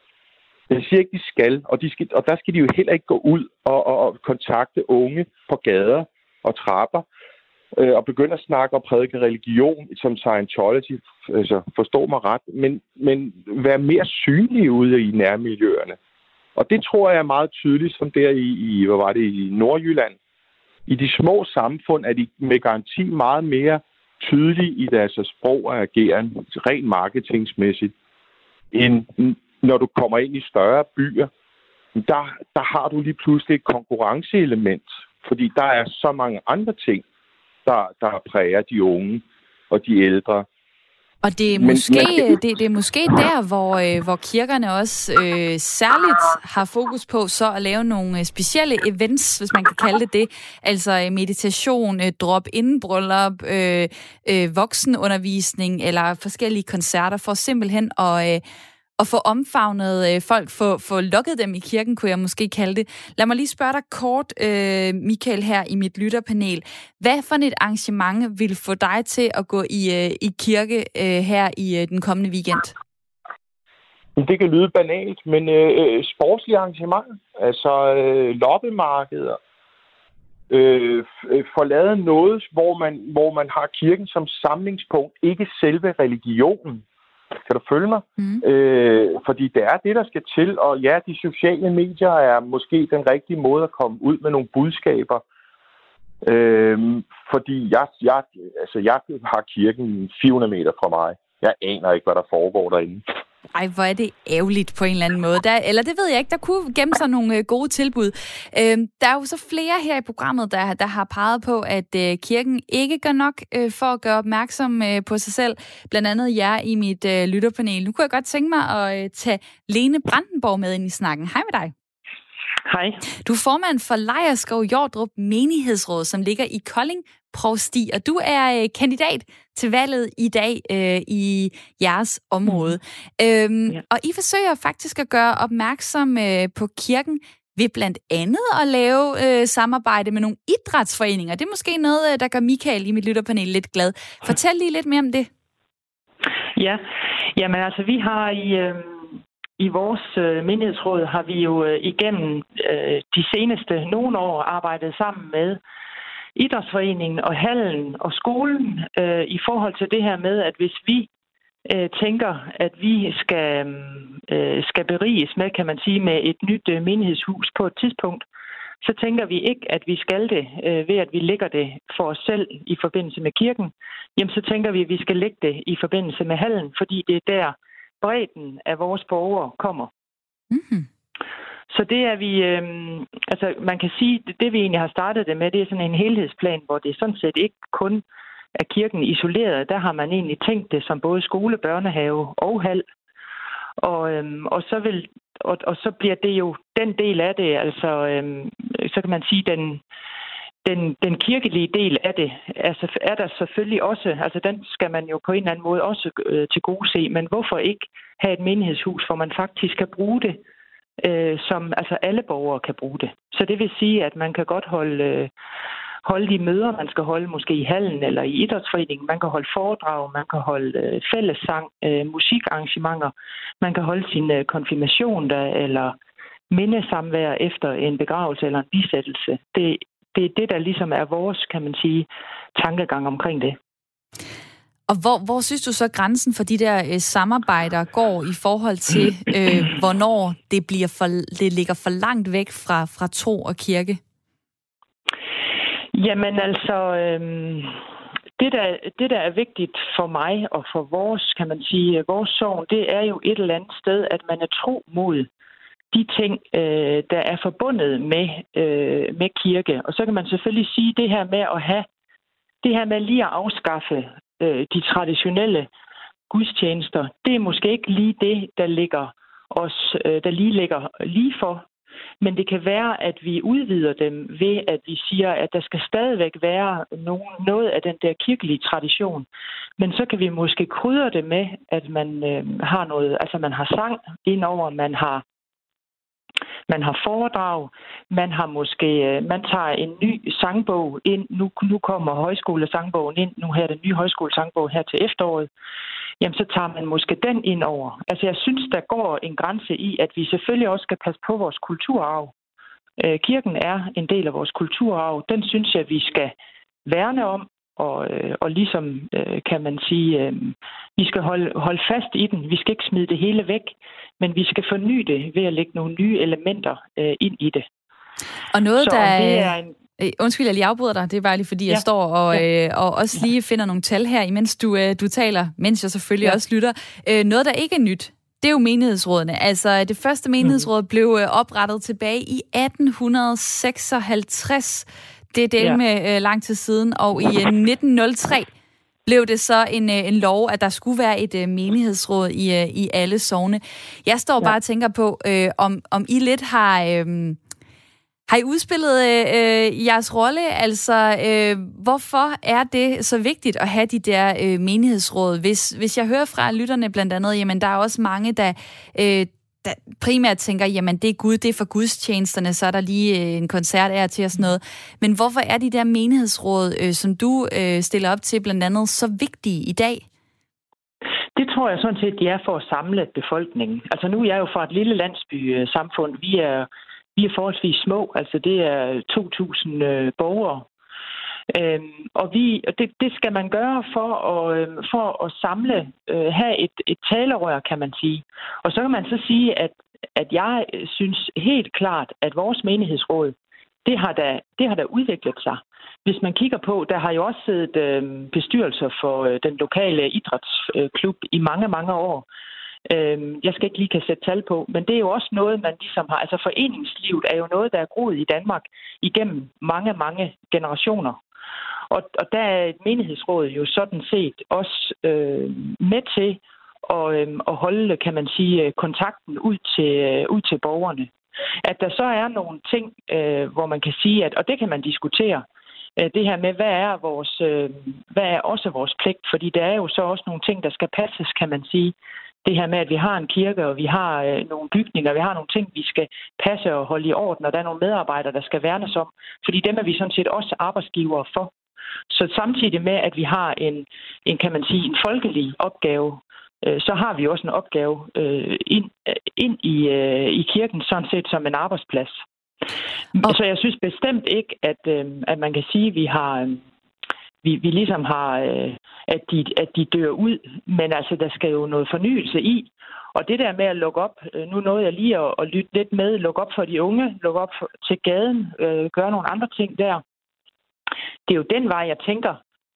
Jeg siger ikke, de skal, og, de skal, og der skal de jo heller ikke gå ud og, og, og kontakte unge på gader og trapper, øh, og begynde at snakke og prædike religion som Scientology, altså forstå mig ret, men, men være mere synlige ude i nærmiljøerne. Og det tror jeg er meget tydeligt, som der i, i hvad var det, i Nordjylland. I de små samfund er de med garanti meget mere tydelige i deres sprog og ageren, rent marketingsmæssigt, end når du kommer ind i større byer. Der, der har du lige pludselig et konkurrenceelement, fordi der er så mange andre ting, der, der præger de unge og de ældre. Og det er måske, men, men, det, det er måske der, hvor, øh, hvor kirkerne også øh, særligt har fokus på så at lave nogle øh, specielle events, hvis man kan kalde det det. Altså øh, meditation, øh, drop-in bryllup, øh, øh, voksenundervisning eller forskellige koncerter for simpelthen at, øh, at få omfavnet øh, folk, få, få lukket dem i kirken, kunne jeg måske kalde det. Lad mig lige spørge dig kort, øh, Michael, her i mit lytterpanel. Hvad for et arrangement vil få dig til at gå i, øh, i kirke øh, her i øh, den kommende weekend? Det kan lyde banalt, men øh, øh sportslige arrangementer, altså øh, loppemarkeder, øh, får lavet noget, hvor man, hvor man har kirken som samlingspunkt, ikke selve religionen. Kan du følge mig? Mm. Øh, fordi det er det, der skal til, og ja, de sociale medier er måske den rigtige måde at komme ud med nogle budskaber. Øh, fordi jeg, jeg, altså jeg har kirken 400 meter fra mig. Jeg aner ikke, hvad der foregår derinde. Ej, hvor er det ærgerligt på en eller anden måde. Der, eller det ved jeg ikke, der kunne gemme sig nogle øh, gode tilbud. Øh, der er jo så flere her i programmet, der, der har peget på, at øh, kirken ikke gør nok øh, for at gøre opmærksom øh, på sig selv. Blandt andet jer i mit øh, lytterpanel. Nu kunne jeg godt tænke mig at øh, tage Lene Brandenborg med ind i snakken. Hej med dig. Hej. Du er formand for Lejerskov Jordrup Menighedsråd, som ligger i Kolding Provsti, og du er øh, kandidat til valget i dag øh, i jeres område. Mm. Øhm, ja. Og I forsøger faktisk at gøre opmærksom øh, på kirken ved blandt andet at lave øh, samarbejde med nogle idrætsforeninger. Det er måske noget, øh, der gør Michael i mit lytterpanel lidt glad. Fortæl lige lidt mere om det. Ja, jamen altså vi har i... Øh i vores øh, menighedsråd har vi jo øh, igennem øh, de seneste nogle år arbejdet sammen med idrætsforeningen og hallen og skolen øh, i forhold til det her med, at hvis vi øh, tænker, at vi skal, øh, skal beriges med, kan man sige, med et nyt øh, menighedshus på et tidspunkt, så tænker vi ikke, at vi skal det øh, ved, at vi lægger det for os selv i forbindelse med kirken. Jamen, så tænker vi, at vi skal lægge det i forbindelse med hallen, fordi det er der, bredden af vores borgere kommer. Mm-hmm. Så det er vi, øh, altså man kan sige, det, det vi egentlig har startet det med, det er sådan en helhedsplan, hvor det sådan set ikke kun er kirken isoleret. Der har man egentlig tænkt det som både skole, børnehave og hal. Og, øhm, og, så vil, og, og så bliver det jo den del af det, altså øhm, så kan man sige, den, den, den kirkelige del af det altså, er der selvfølgelig også, altså den skal man jo på en eller anden måde også øh, til gode se, men hvorfor ikke have et menighedshus, hvor man faktisk kan bruge det, øh, som altså alle borgere kan bruge det. Så det vil sige, at man kan godt holde, øh, holde de møder, man skal holde måske i hallen eller i idrætsforeningen, man kan holde foredrag, man kan holde øh, fællessang, øh, musikarrangementer, man kan holde sin øh, konfirmation der, eller mindesamvær efter en begravelse eller en bisættelse. Det, det er det, der ligesom er vores, kan man sige, tankegang omkring det. Og hvor, hvor synes du så grænsen for de der øh, samarbejder går i forhold til, øh, hvornår det, bliver for, det ligger for langt væk fra, fra tro og kirke? Jamen altså, øh, det, der, det der er vigtigt for mig og for vores, kan man sige, vores sorg, det er jo et eller andet sted, at man er tro mod de ting, øh, der er forbundet med, øh, med kirke. Og så kan man selvfølgelig sige det her med at have, det her med lige at afskaffe øh, de traditionelle gudstjenester, det er måske ikke lige det, der ligger os, øh, der lige ligger lige for. Men det kan være, at vi udvider dem ved, at vi siger, at der skal stadigvæk være nogen, noget af den der kirkelige tradition. Men så kan vi måske krydre det med, at man øh, har noget, altså man har sang indover, man har man har foredrag, man har måske, øh, man tager en ny sangbog ind, nu, nu kommer højskolesangbogen ind, nu her er den nye højskolesangbog her til efteråret, jamen så tager man måske den ind over. Altså jeg synes, der går en grænse i, at vi selvfølgelig også skal passe på vores kulturarv. Øh, kirken er en del af vores kulturarv. Den synes jeg, vi skal værne om, og, øh, og ligesom kan man sige, vi skal holde, holde fast i den. Vi skal ikke smide det hele væk men vi skal forny det ved at lægge nogle nye elementer øh, ind i det. Og noget, Så der... Det er en, øh, Undskyld, jeg lige afbryder dig. Det er bare lige, fordi ja. jeg står og, ja. øh, og også lige finder nogle tal her, imens du, øh, du taler, mens jeg selvfølgelig ja. også lytter. Øh, noget, der ikke er nyt, det er jo menighedsrådene. Altså, det første menighedsråd mm. blev øh, oprettet tilbage i 1856. Det er ja. med øh, lang tid siden. Og i øh, 1903, blev det så en, øh, en lov, at der skulle være et øh, menighedsråd i, øh, i alle sovne. Jeg står ja. bare og tænker på, øh, om, om I lidt har... Øh, har I udspillet øh, jeres rolle? Altså, øh, hvorfor er det så vigtigt at have de der øh, menighedsråd? Hvis, hvis jeg hører fra lytterne blandt andet, jamen der er også mange, der, øh, der primært tænker, jamen det er Gud, det er for gudstjenesterne, så er der lige øh, en koncert af til og sådan noget. Men hvorfor er de der menighedsråd, øh, som du øh, stiller op til blandt andet, så vigtige i dag? Det tror jeg sådan set, de er for at samle befolkningen. Altså nu er jeg jo fra et lille landsby-samfund. Vi er vi er forholdsvis små, altså det er 2.000 øh, borgere. Øhm, og vi, det, det skal man gøre for at, øhm, for at samle, øh, have et, et talerør, kan man sige. Og så kan man så sige, at, at jeg synes helt klart, at vores menighedsråd, det har da, det har da udviklet sig. Hvis man kigger på, der har jo også siddet øh, bestyrelser for øh, den lokale idrætsklub øh, i mange, mange år. Øh, jeg skal ikke lige kan sætte tal på, men det er jo også noget, man ligesom har. Altså foreningslivet er jo noget, der er groet i Danmark igennem mange, mange generationer. Og, og der er et menighedsråd jo sådan set også øh, med til at, øh, at holde, kan man sige, øh, kontakten ud til, øh, ud til borgerne. At der så er nogle ting, øh, hvor man kan sige, at, og det kan man diskutere, øh, det her med, hvad er, vores, øh, hvad er også vores pligt? Fordi der er jo så også nogle ting, der skal passes, kan man sige det her med, at vi har en kirke, og vi har øh, nogle bygninger, vi har nogle ting, vi skal passe og holde i orden, og der er nogle medarbejdere, der skal værnes om. Fordi dem er vi sådan set også arbejdsgivere for. Så samtidig med, at vi har en, en kan man sige, en folkelig opgave, øh, så har vi også en opgave øh, ind, ind i, øh, i kirken, sådan set som en arbejdsplads. Og... Så jeg synes bestemt ikke, at, at man kan sige, at vi har, vi, vi ligesom har, at, de, at de dør ud. Men altså, der skal jo noget fornyelse i. Og det der med at lukke op, nu nåede jeg lige at, at lytte lidt med, lukke op for de unge, lukke op for, til gaden, øh, gøre nogle andre ting der. Det er jo den vej, jeg tænker,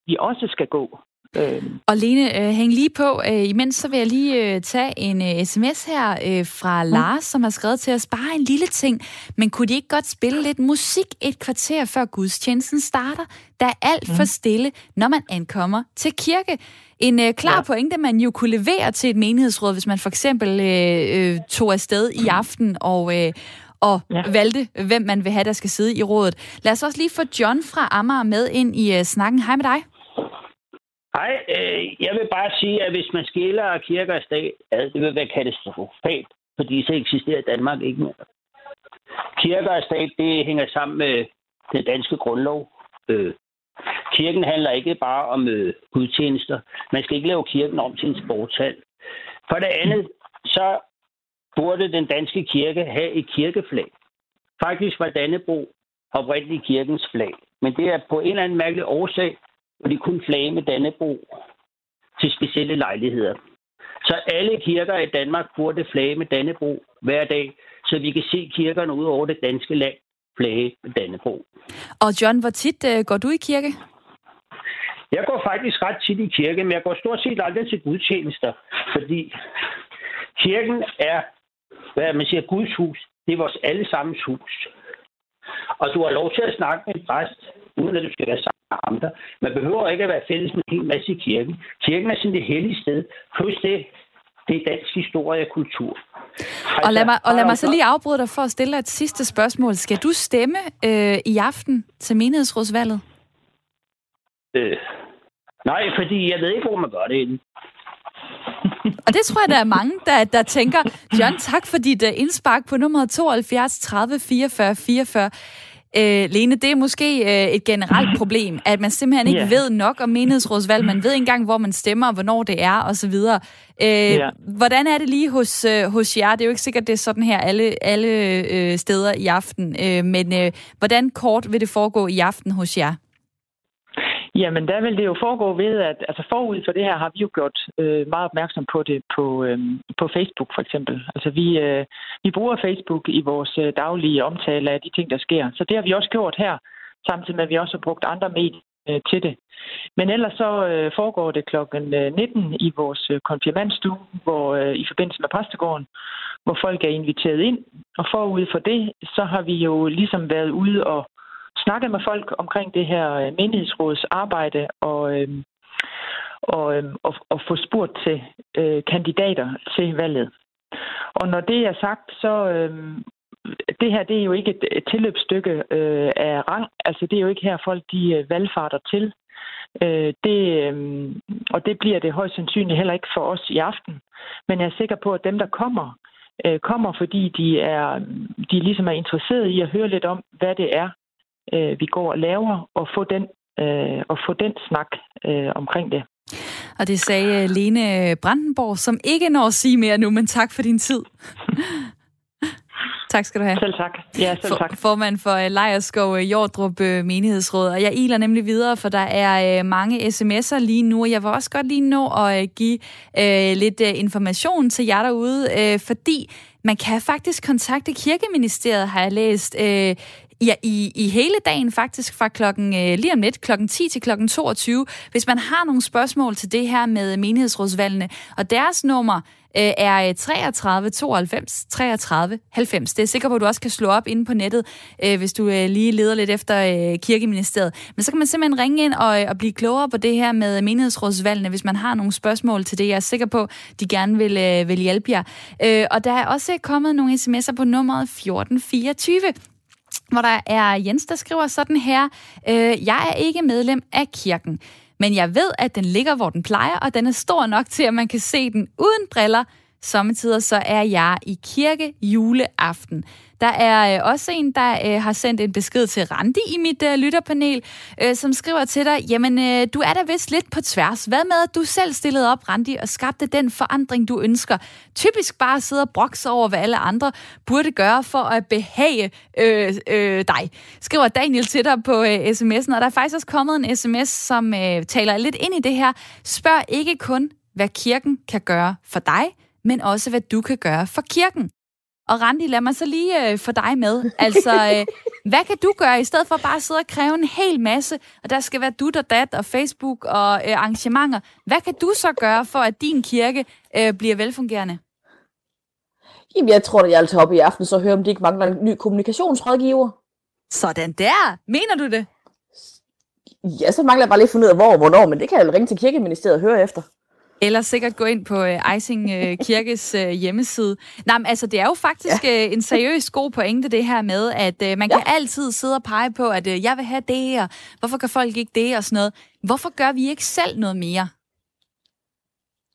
vi også skal gå. Øh. Og Lene, øh, hæng lige på. Øh, imens så vil jeg lige øh, tage en sms her fra mm. Lars, som har skrevet til os, bare en lille ting, men kunne de ikke godt spille lidt musik et kvarter før gudstjenesten starter? Der er alt for mm. stille, når man ankommer til kirke. En øh, klar ja. pointe, man jo kunne levere til et menighedsråd, hvis man for eksempel øh, øh, tog afsted i aften og... Øh, og ja. valgte, hvem man vil have, der skal sidde i rådet. Lad os også lige få John fra Amager med ind i uh, snakken. Hej med dig. Nej, øh, jeg vil bare sige, at hvis man skiller kirker og stat, ad, det vil være katastrofalt, fordi så eksisterer Danmark ikke mere. Kirker og stat, det hænger sammen med den danske grundlov. Øh, kirken handler ikke bare om øh, gudstjenester. Man skal ikke lave kirken om til en sportshal. For det andet, så burde den danske kirke have et kirkeflag. Faktisk var Dannebro oprindeligt kirkens flag. Men det er på en eller anden mærkelig årsag hvor de kun flage med Dannebro til specielle lejligheder. Så alle kirker i Danmark burde flage med Dannebro hver dag, så vi kan se kirkerne ud over det danske land flage med Dannebro. Og John, hvor tit uh, går du i kirke? Jeg går faktisk ret tit i kirke, men jeg går stort set aldrig til gudstjenester, fordi kirken er, hvad man siger, Guds hus. Det er vores allesammens hus. Og du har lov til at snakke med en præst, uden at du skal være sammen med andre. Man behøver ikke at være fælles med en hel masse i kirken. Kirken er sådan det hellige sted. Plus det, det er dansk historie og kultur. Altså, og lad mig, og lad mig så lige afbryde dig for at stille dig et sidste spørgsmål. Skal du stemme øh, i aften til menighedsrådsvalget? Øh, nej, fordi jeg ved ikke, hvor man gør det og det tror jeg, der er mange, der, der tænker, John, tak for dit uh, indspark på nummer 72 30 44 44. Øh, Lene, det er måske øh, et generelt problem, at man simpelthen ikke yeah. ved nok om menighedsrådsvalg. Man ved ikke engang, hvor man stemmer, hvornår det er, osv. Øh, yeah. Hvordan er det lige hos, øh, hos jer? Det er jo ikke sikkert, det er sådan her alle, alle øh, steder i aften. Øh, men øh, hvordan kort vil det foregå i aften hos jer? Jamen, der vil det jo foregå ved, at altså forud for det her har vi jo gjort øh, meget opmærksom på det på, øh, på Facebook for eksempel. Altså vi, øh, vi bruger Facebook i vores øh, daglige omtale af de ting, der sker. Så det har vi også gjort her, samtidig med at vi også har brugt andre medier øh, til det. Men ellers så øh, foregår det klokken øh, 19 i vores øh, konfirmandstue, hvor øh, i forbindelse med præstegården, hvor folk er inviteret ind. Og forud for det, så har vi jo ligesom været ude og snakket med folk omkring det her øh, menighedsråds arbejde, og, øh, og, øh, og, og få spurgt til øh, kandidater til valget. Og når det er sagt, så øh, det her det er jo ikke et, et tilløbsstykke øh, af rang. Altså det er jo ikke her folk de øh, valgfarter til. Øh, det, øh, og det bliver det højst sandsynligt heller ikke for os i aften. Men jeg er sikker på, at dem, der kommer, øh, kommer fordi de er, de ligesom er interesserede i at høre lidt om, hvad det er, øh, vi går og laver, og få den, øh, og få den snak øh, omkring det. Og det sagde Lene Brandenborg, som ikke når at sige mere nu, men tak for din tid. Tak skal du have. Selv tak. Ja, selv tak. For, formand for uh, Lejerskov uh, Jordrup Menighedsråd. Og jeg iler nemlig videre, for der er mange sms'er lige nu, og jeg vil også godt lige nå at give uh, lidt information til jer derude, uh, fordi man kan faktisk kontakte Kirkeministeriet, har jeg læst, uh, Ja, i, i hele dagen faktisk, fra klokken øh, lige om lidt, klokken 10 til klokken 22, hvis man har nogle spørgsmål til det her med menighedsrådsvalgene. Og deres nummer øh, er 33 92 33 90. Det er sikker på, at du også kan slå op inde på nettet, øh, hvis du øh, lige leder lidt efter øh, kirkeministeriet. Men så kan man simpelthen ringe ind og, øh, og blive klogere på det her med menighedsrådsvalgene, hvis man har nogle spørgsmål til det. Jeg er sikker på, de gerne vil, øh, vil hjælpe jer. Øh, og der er også kommet nogle sms'er på nummeret 1424 hvor der er Jens, der skriver sådan her, øh, jeg er ikke medlem af kirken, men jeg ved, at den ligger, hvor den plejer, og den er stor nok til, at man kan se den uden briller. Sommetider så er jeg i kirke juleaften. Der er øh, også en, der øh, har sendt en besked til Randi i mit øh, lytterpanel, øh, som skriver til dig, jamen øh, du er da vist lidt på tværs. Hvad med, at du selv stillede op, Randi, og skabte den forandring, du ønsker? Typisk bare sidde og brokse over, hvad alle andre burde gøre for at behage øh, øh, dig. Skriver Daniel til dig på øh, sms'en, og der er faktisk også kommet en sms, som øh, taler lidt ind i det her. Spørg ikke kun, hvad kirken kan gøre for dig, men også hvad du kan gøre for kirken. Og Randi, lad mig så lige øh, få dig med. Altså, øh, hvad kan du gøre, i stedet for bare at sidde og kræve en hel masse, og der skal være du og dat og Facebook og øh, arrangementer. Hvad kan du så gøre, for at din kirke øh, bliver velfungerende? Jamen, jeg tror, at jeg vil tage op i aften, så høre, om de ikke mangler en ny kommunikationsrådgiver. Sådan der! Mener du det? Ja, så mangler jeg bare lige at finde ud af, hvor og hvornår, men det kan jeg jo ringe til kirkeministeriet og høre efter. Eller sikkert gå ind på øh, Ejsing øh, Kirkes øh, hjemmeside. Nej, men altså, det er jo faktisk ja. øh, en seriøs god pointe, det her med, at øh, man ja. kan altid sidde og pege på, at øh, jeg vil have det, og hvorfor kan folk ikke det, og sådan noget. Hvorfor gør vi ikke selv noget mere?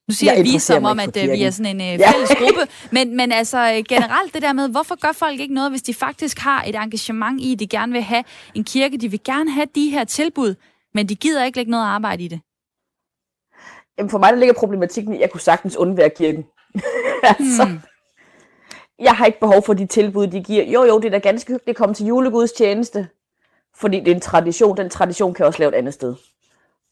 Nu siger jeg, vi som om, at øh, vi er sådan en øh, fælles ja. gruppe, men, men altså øh, generelt det der med, hvorfor gør folk ikke noget, hvis de faktisk har et engagement i, de gerne vil have en kirke, de vil gerne have de her tilbud, men de gider ikke lægge noget arbejde i det? Jamen for mig der ligger problematikken i, at jeg kunne sagtens undvære kirken. altså, mm. Jeg har ikke behov for de tilbud, de giver. Jo, jo, det er da ganske hyggeligt at komme til julegudstjeneste, fordi det er en tradition. Den tradition kan jeg også lave et andet sted.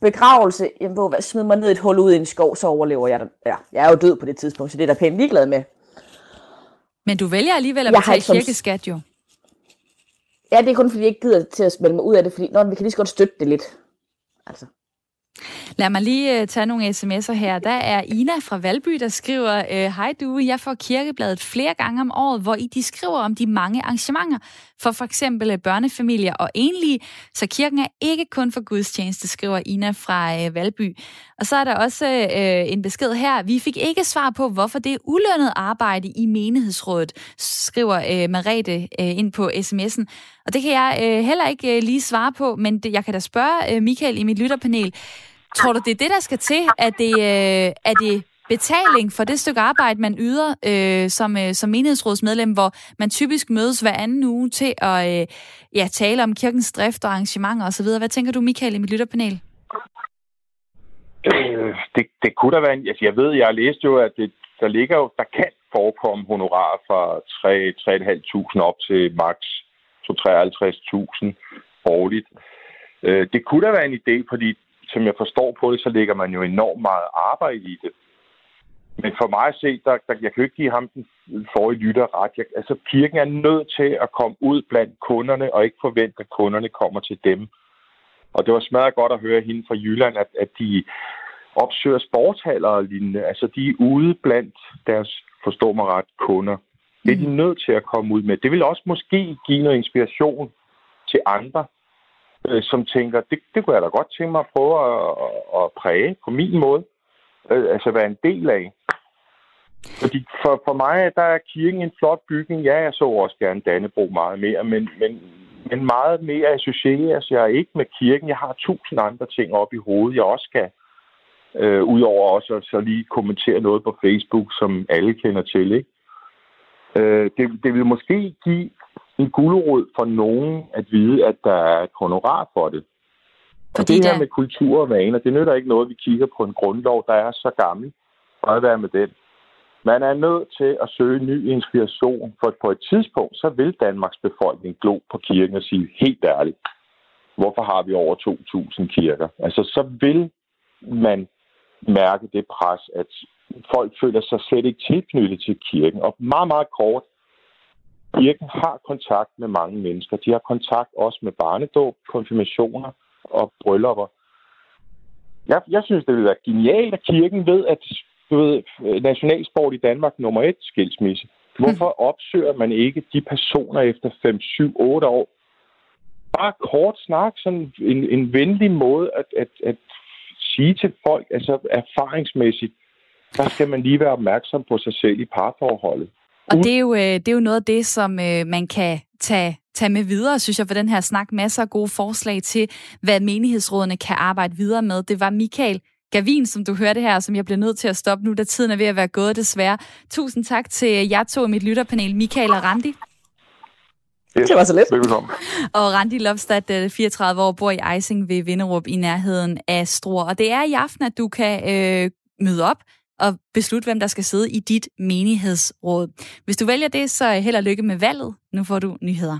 Begravelse, jamen hvor, hvad, smid mig ned et hul ud i en skov, så overlever jeg det. Ja, jeg er jo død på det tidspunkt, så det er da pænt ligeglad med. Men du vælger alligevel at betale som... kirkeskat jo. Ja, det er kun fordi, jeg ikke gider til at smelde mig ud af det, fordi nå, vi kan lige så godt støtte det lidt. Altså. Lad mig lige uh, tage nogle sms'er her. Der er Ina fra Valby, der skriver, øh, Hej du, jeg får kirkebladet flere gange om året, hvor I de skriver om de mange arrangementer for for eksempel øh, børnefamilier og enlige. Så kirken er ikke kun for gudstjeneste, skriver Ina fra uh, Valby. Og så er der også uh, en besked her. Vi fik ikke svar på, hvorfor det er ulønnet arbejde i menighedsrådet, skriver uh, Marete uh, ind på sms'en. Og det kan jeg uh, heller ikke uh, lige svare på, men det, jeg kan da spørge uh, Michael i mit lytterpanel. Tror du, det er det, der skal til? Er det, øh, er det betaling for det stykke arbejde, man yder øh, som, øh, som menighedsrådsmedlem, hvor man typisk mødes hver anden uge til at øh, ja, tale om kirkens drift og arrangementer osv.? Hvad tænker du, Michael, i mit lytterpanel? Øh, det, det kunne da være en... Altså, jeg ved, jeg har læst jo, at det, der ligger jo... Der kan forekomme honorar fra 3-3.500 op til maks 2-53.000 årligt. Øh, det kunne da være en idé, fordi som jeg forstår på det, så lægger man jo enormt meget arbejde i det. Men for mig at se, der, der, jeg kan jo ikke give ham den forrige lytter ret. Jeg, altså, kirken er nødt til at komme ud blandt kunderne, og ikke forvente, at kunderne kommer til dem. Og det var smadret godt at høre hende fra Jylland, at, at de opsøger sportshaller og lignende. Altså, de er ude blandt deres, forstår mig ret, kunder. Det er de mm. nødt til at komme ud med. Det vil også måske give noget inspiration til andre, øh, som tænker, det, det kunne jeg da godt tænke mig at prøve at, at, at præge på min måde. Øh, altså være en del af. Fordi for, for mig, der er kirken en flot bygning. Ja, jeg så også gerne Dannebro meget mere, men, men, men meget mere associeres jeg ikke med kirken. Jeg har tusind andre ting op i hovedet, jeg også skal Øh, Udover også at så lige kommentere noget på Facebook, som alle kender til. Ikke? Øh, det, det vil måske give en gulerod for nogen at vide, at der er et honorar for det. Fordi og det her der... med kultur og vaner, det nytter ikke noget, vi kigger på en grundlov, der er så gammel. Fred være med den. Man er nødt til at søge ny inspiration, for på et tidspunkt, så vil Danmarks befolkning glo på kirken og sige, helt ærligt, hvorfor har vi over 2.000 kirker? Altså, så vil man mærke det pres, at folk føler sig slet ikke tilknyttet til kirken. Og meget, meget kort, kirken har kontakt med mange mennesker. De har kontakt også med barnedåb, konfirmationer og bryllupper. Jeg, jeg synes, det vil være genialt, at kirken ved, at du ved, nationalsport i Danmark nummer et skilsmisse. Hvorfor mm. opsøger man ikke de personer efter 5, 7, 8 år? Bare kort snak, sådan en, en venlig måde at, at, at sige til folk, altså erfaringsmæssigt, der skal man lige være opmærksom på sig selv i parforholdet. Og det er jo, øh, det er jo noget af det, som øh, man kan tage, tage med videre, synes jeg, for den her snak. Masser af gode forslag til, hvad menighedsrådene kan arbejde videre med. Det var Michael Gavin, som du hørte her, som jeg bliver nødt til at stoppe nu, da tiden er ved at være gået desværre. Tusind tak til jer to i mit lytterpanel, Michael og Randi. Yes, det var så lidt. Velkommen. Og Randi Lopstad, 34 år, bor i Ejsing ved Vinderup i nærheden af Struer. Og det er i aften, at du kan øh, møde op at beslutte, hvem der skal sidde i dit menighedsråd. Hvis du vælger det, så held og lykke med valget. Nu får du nyheder.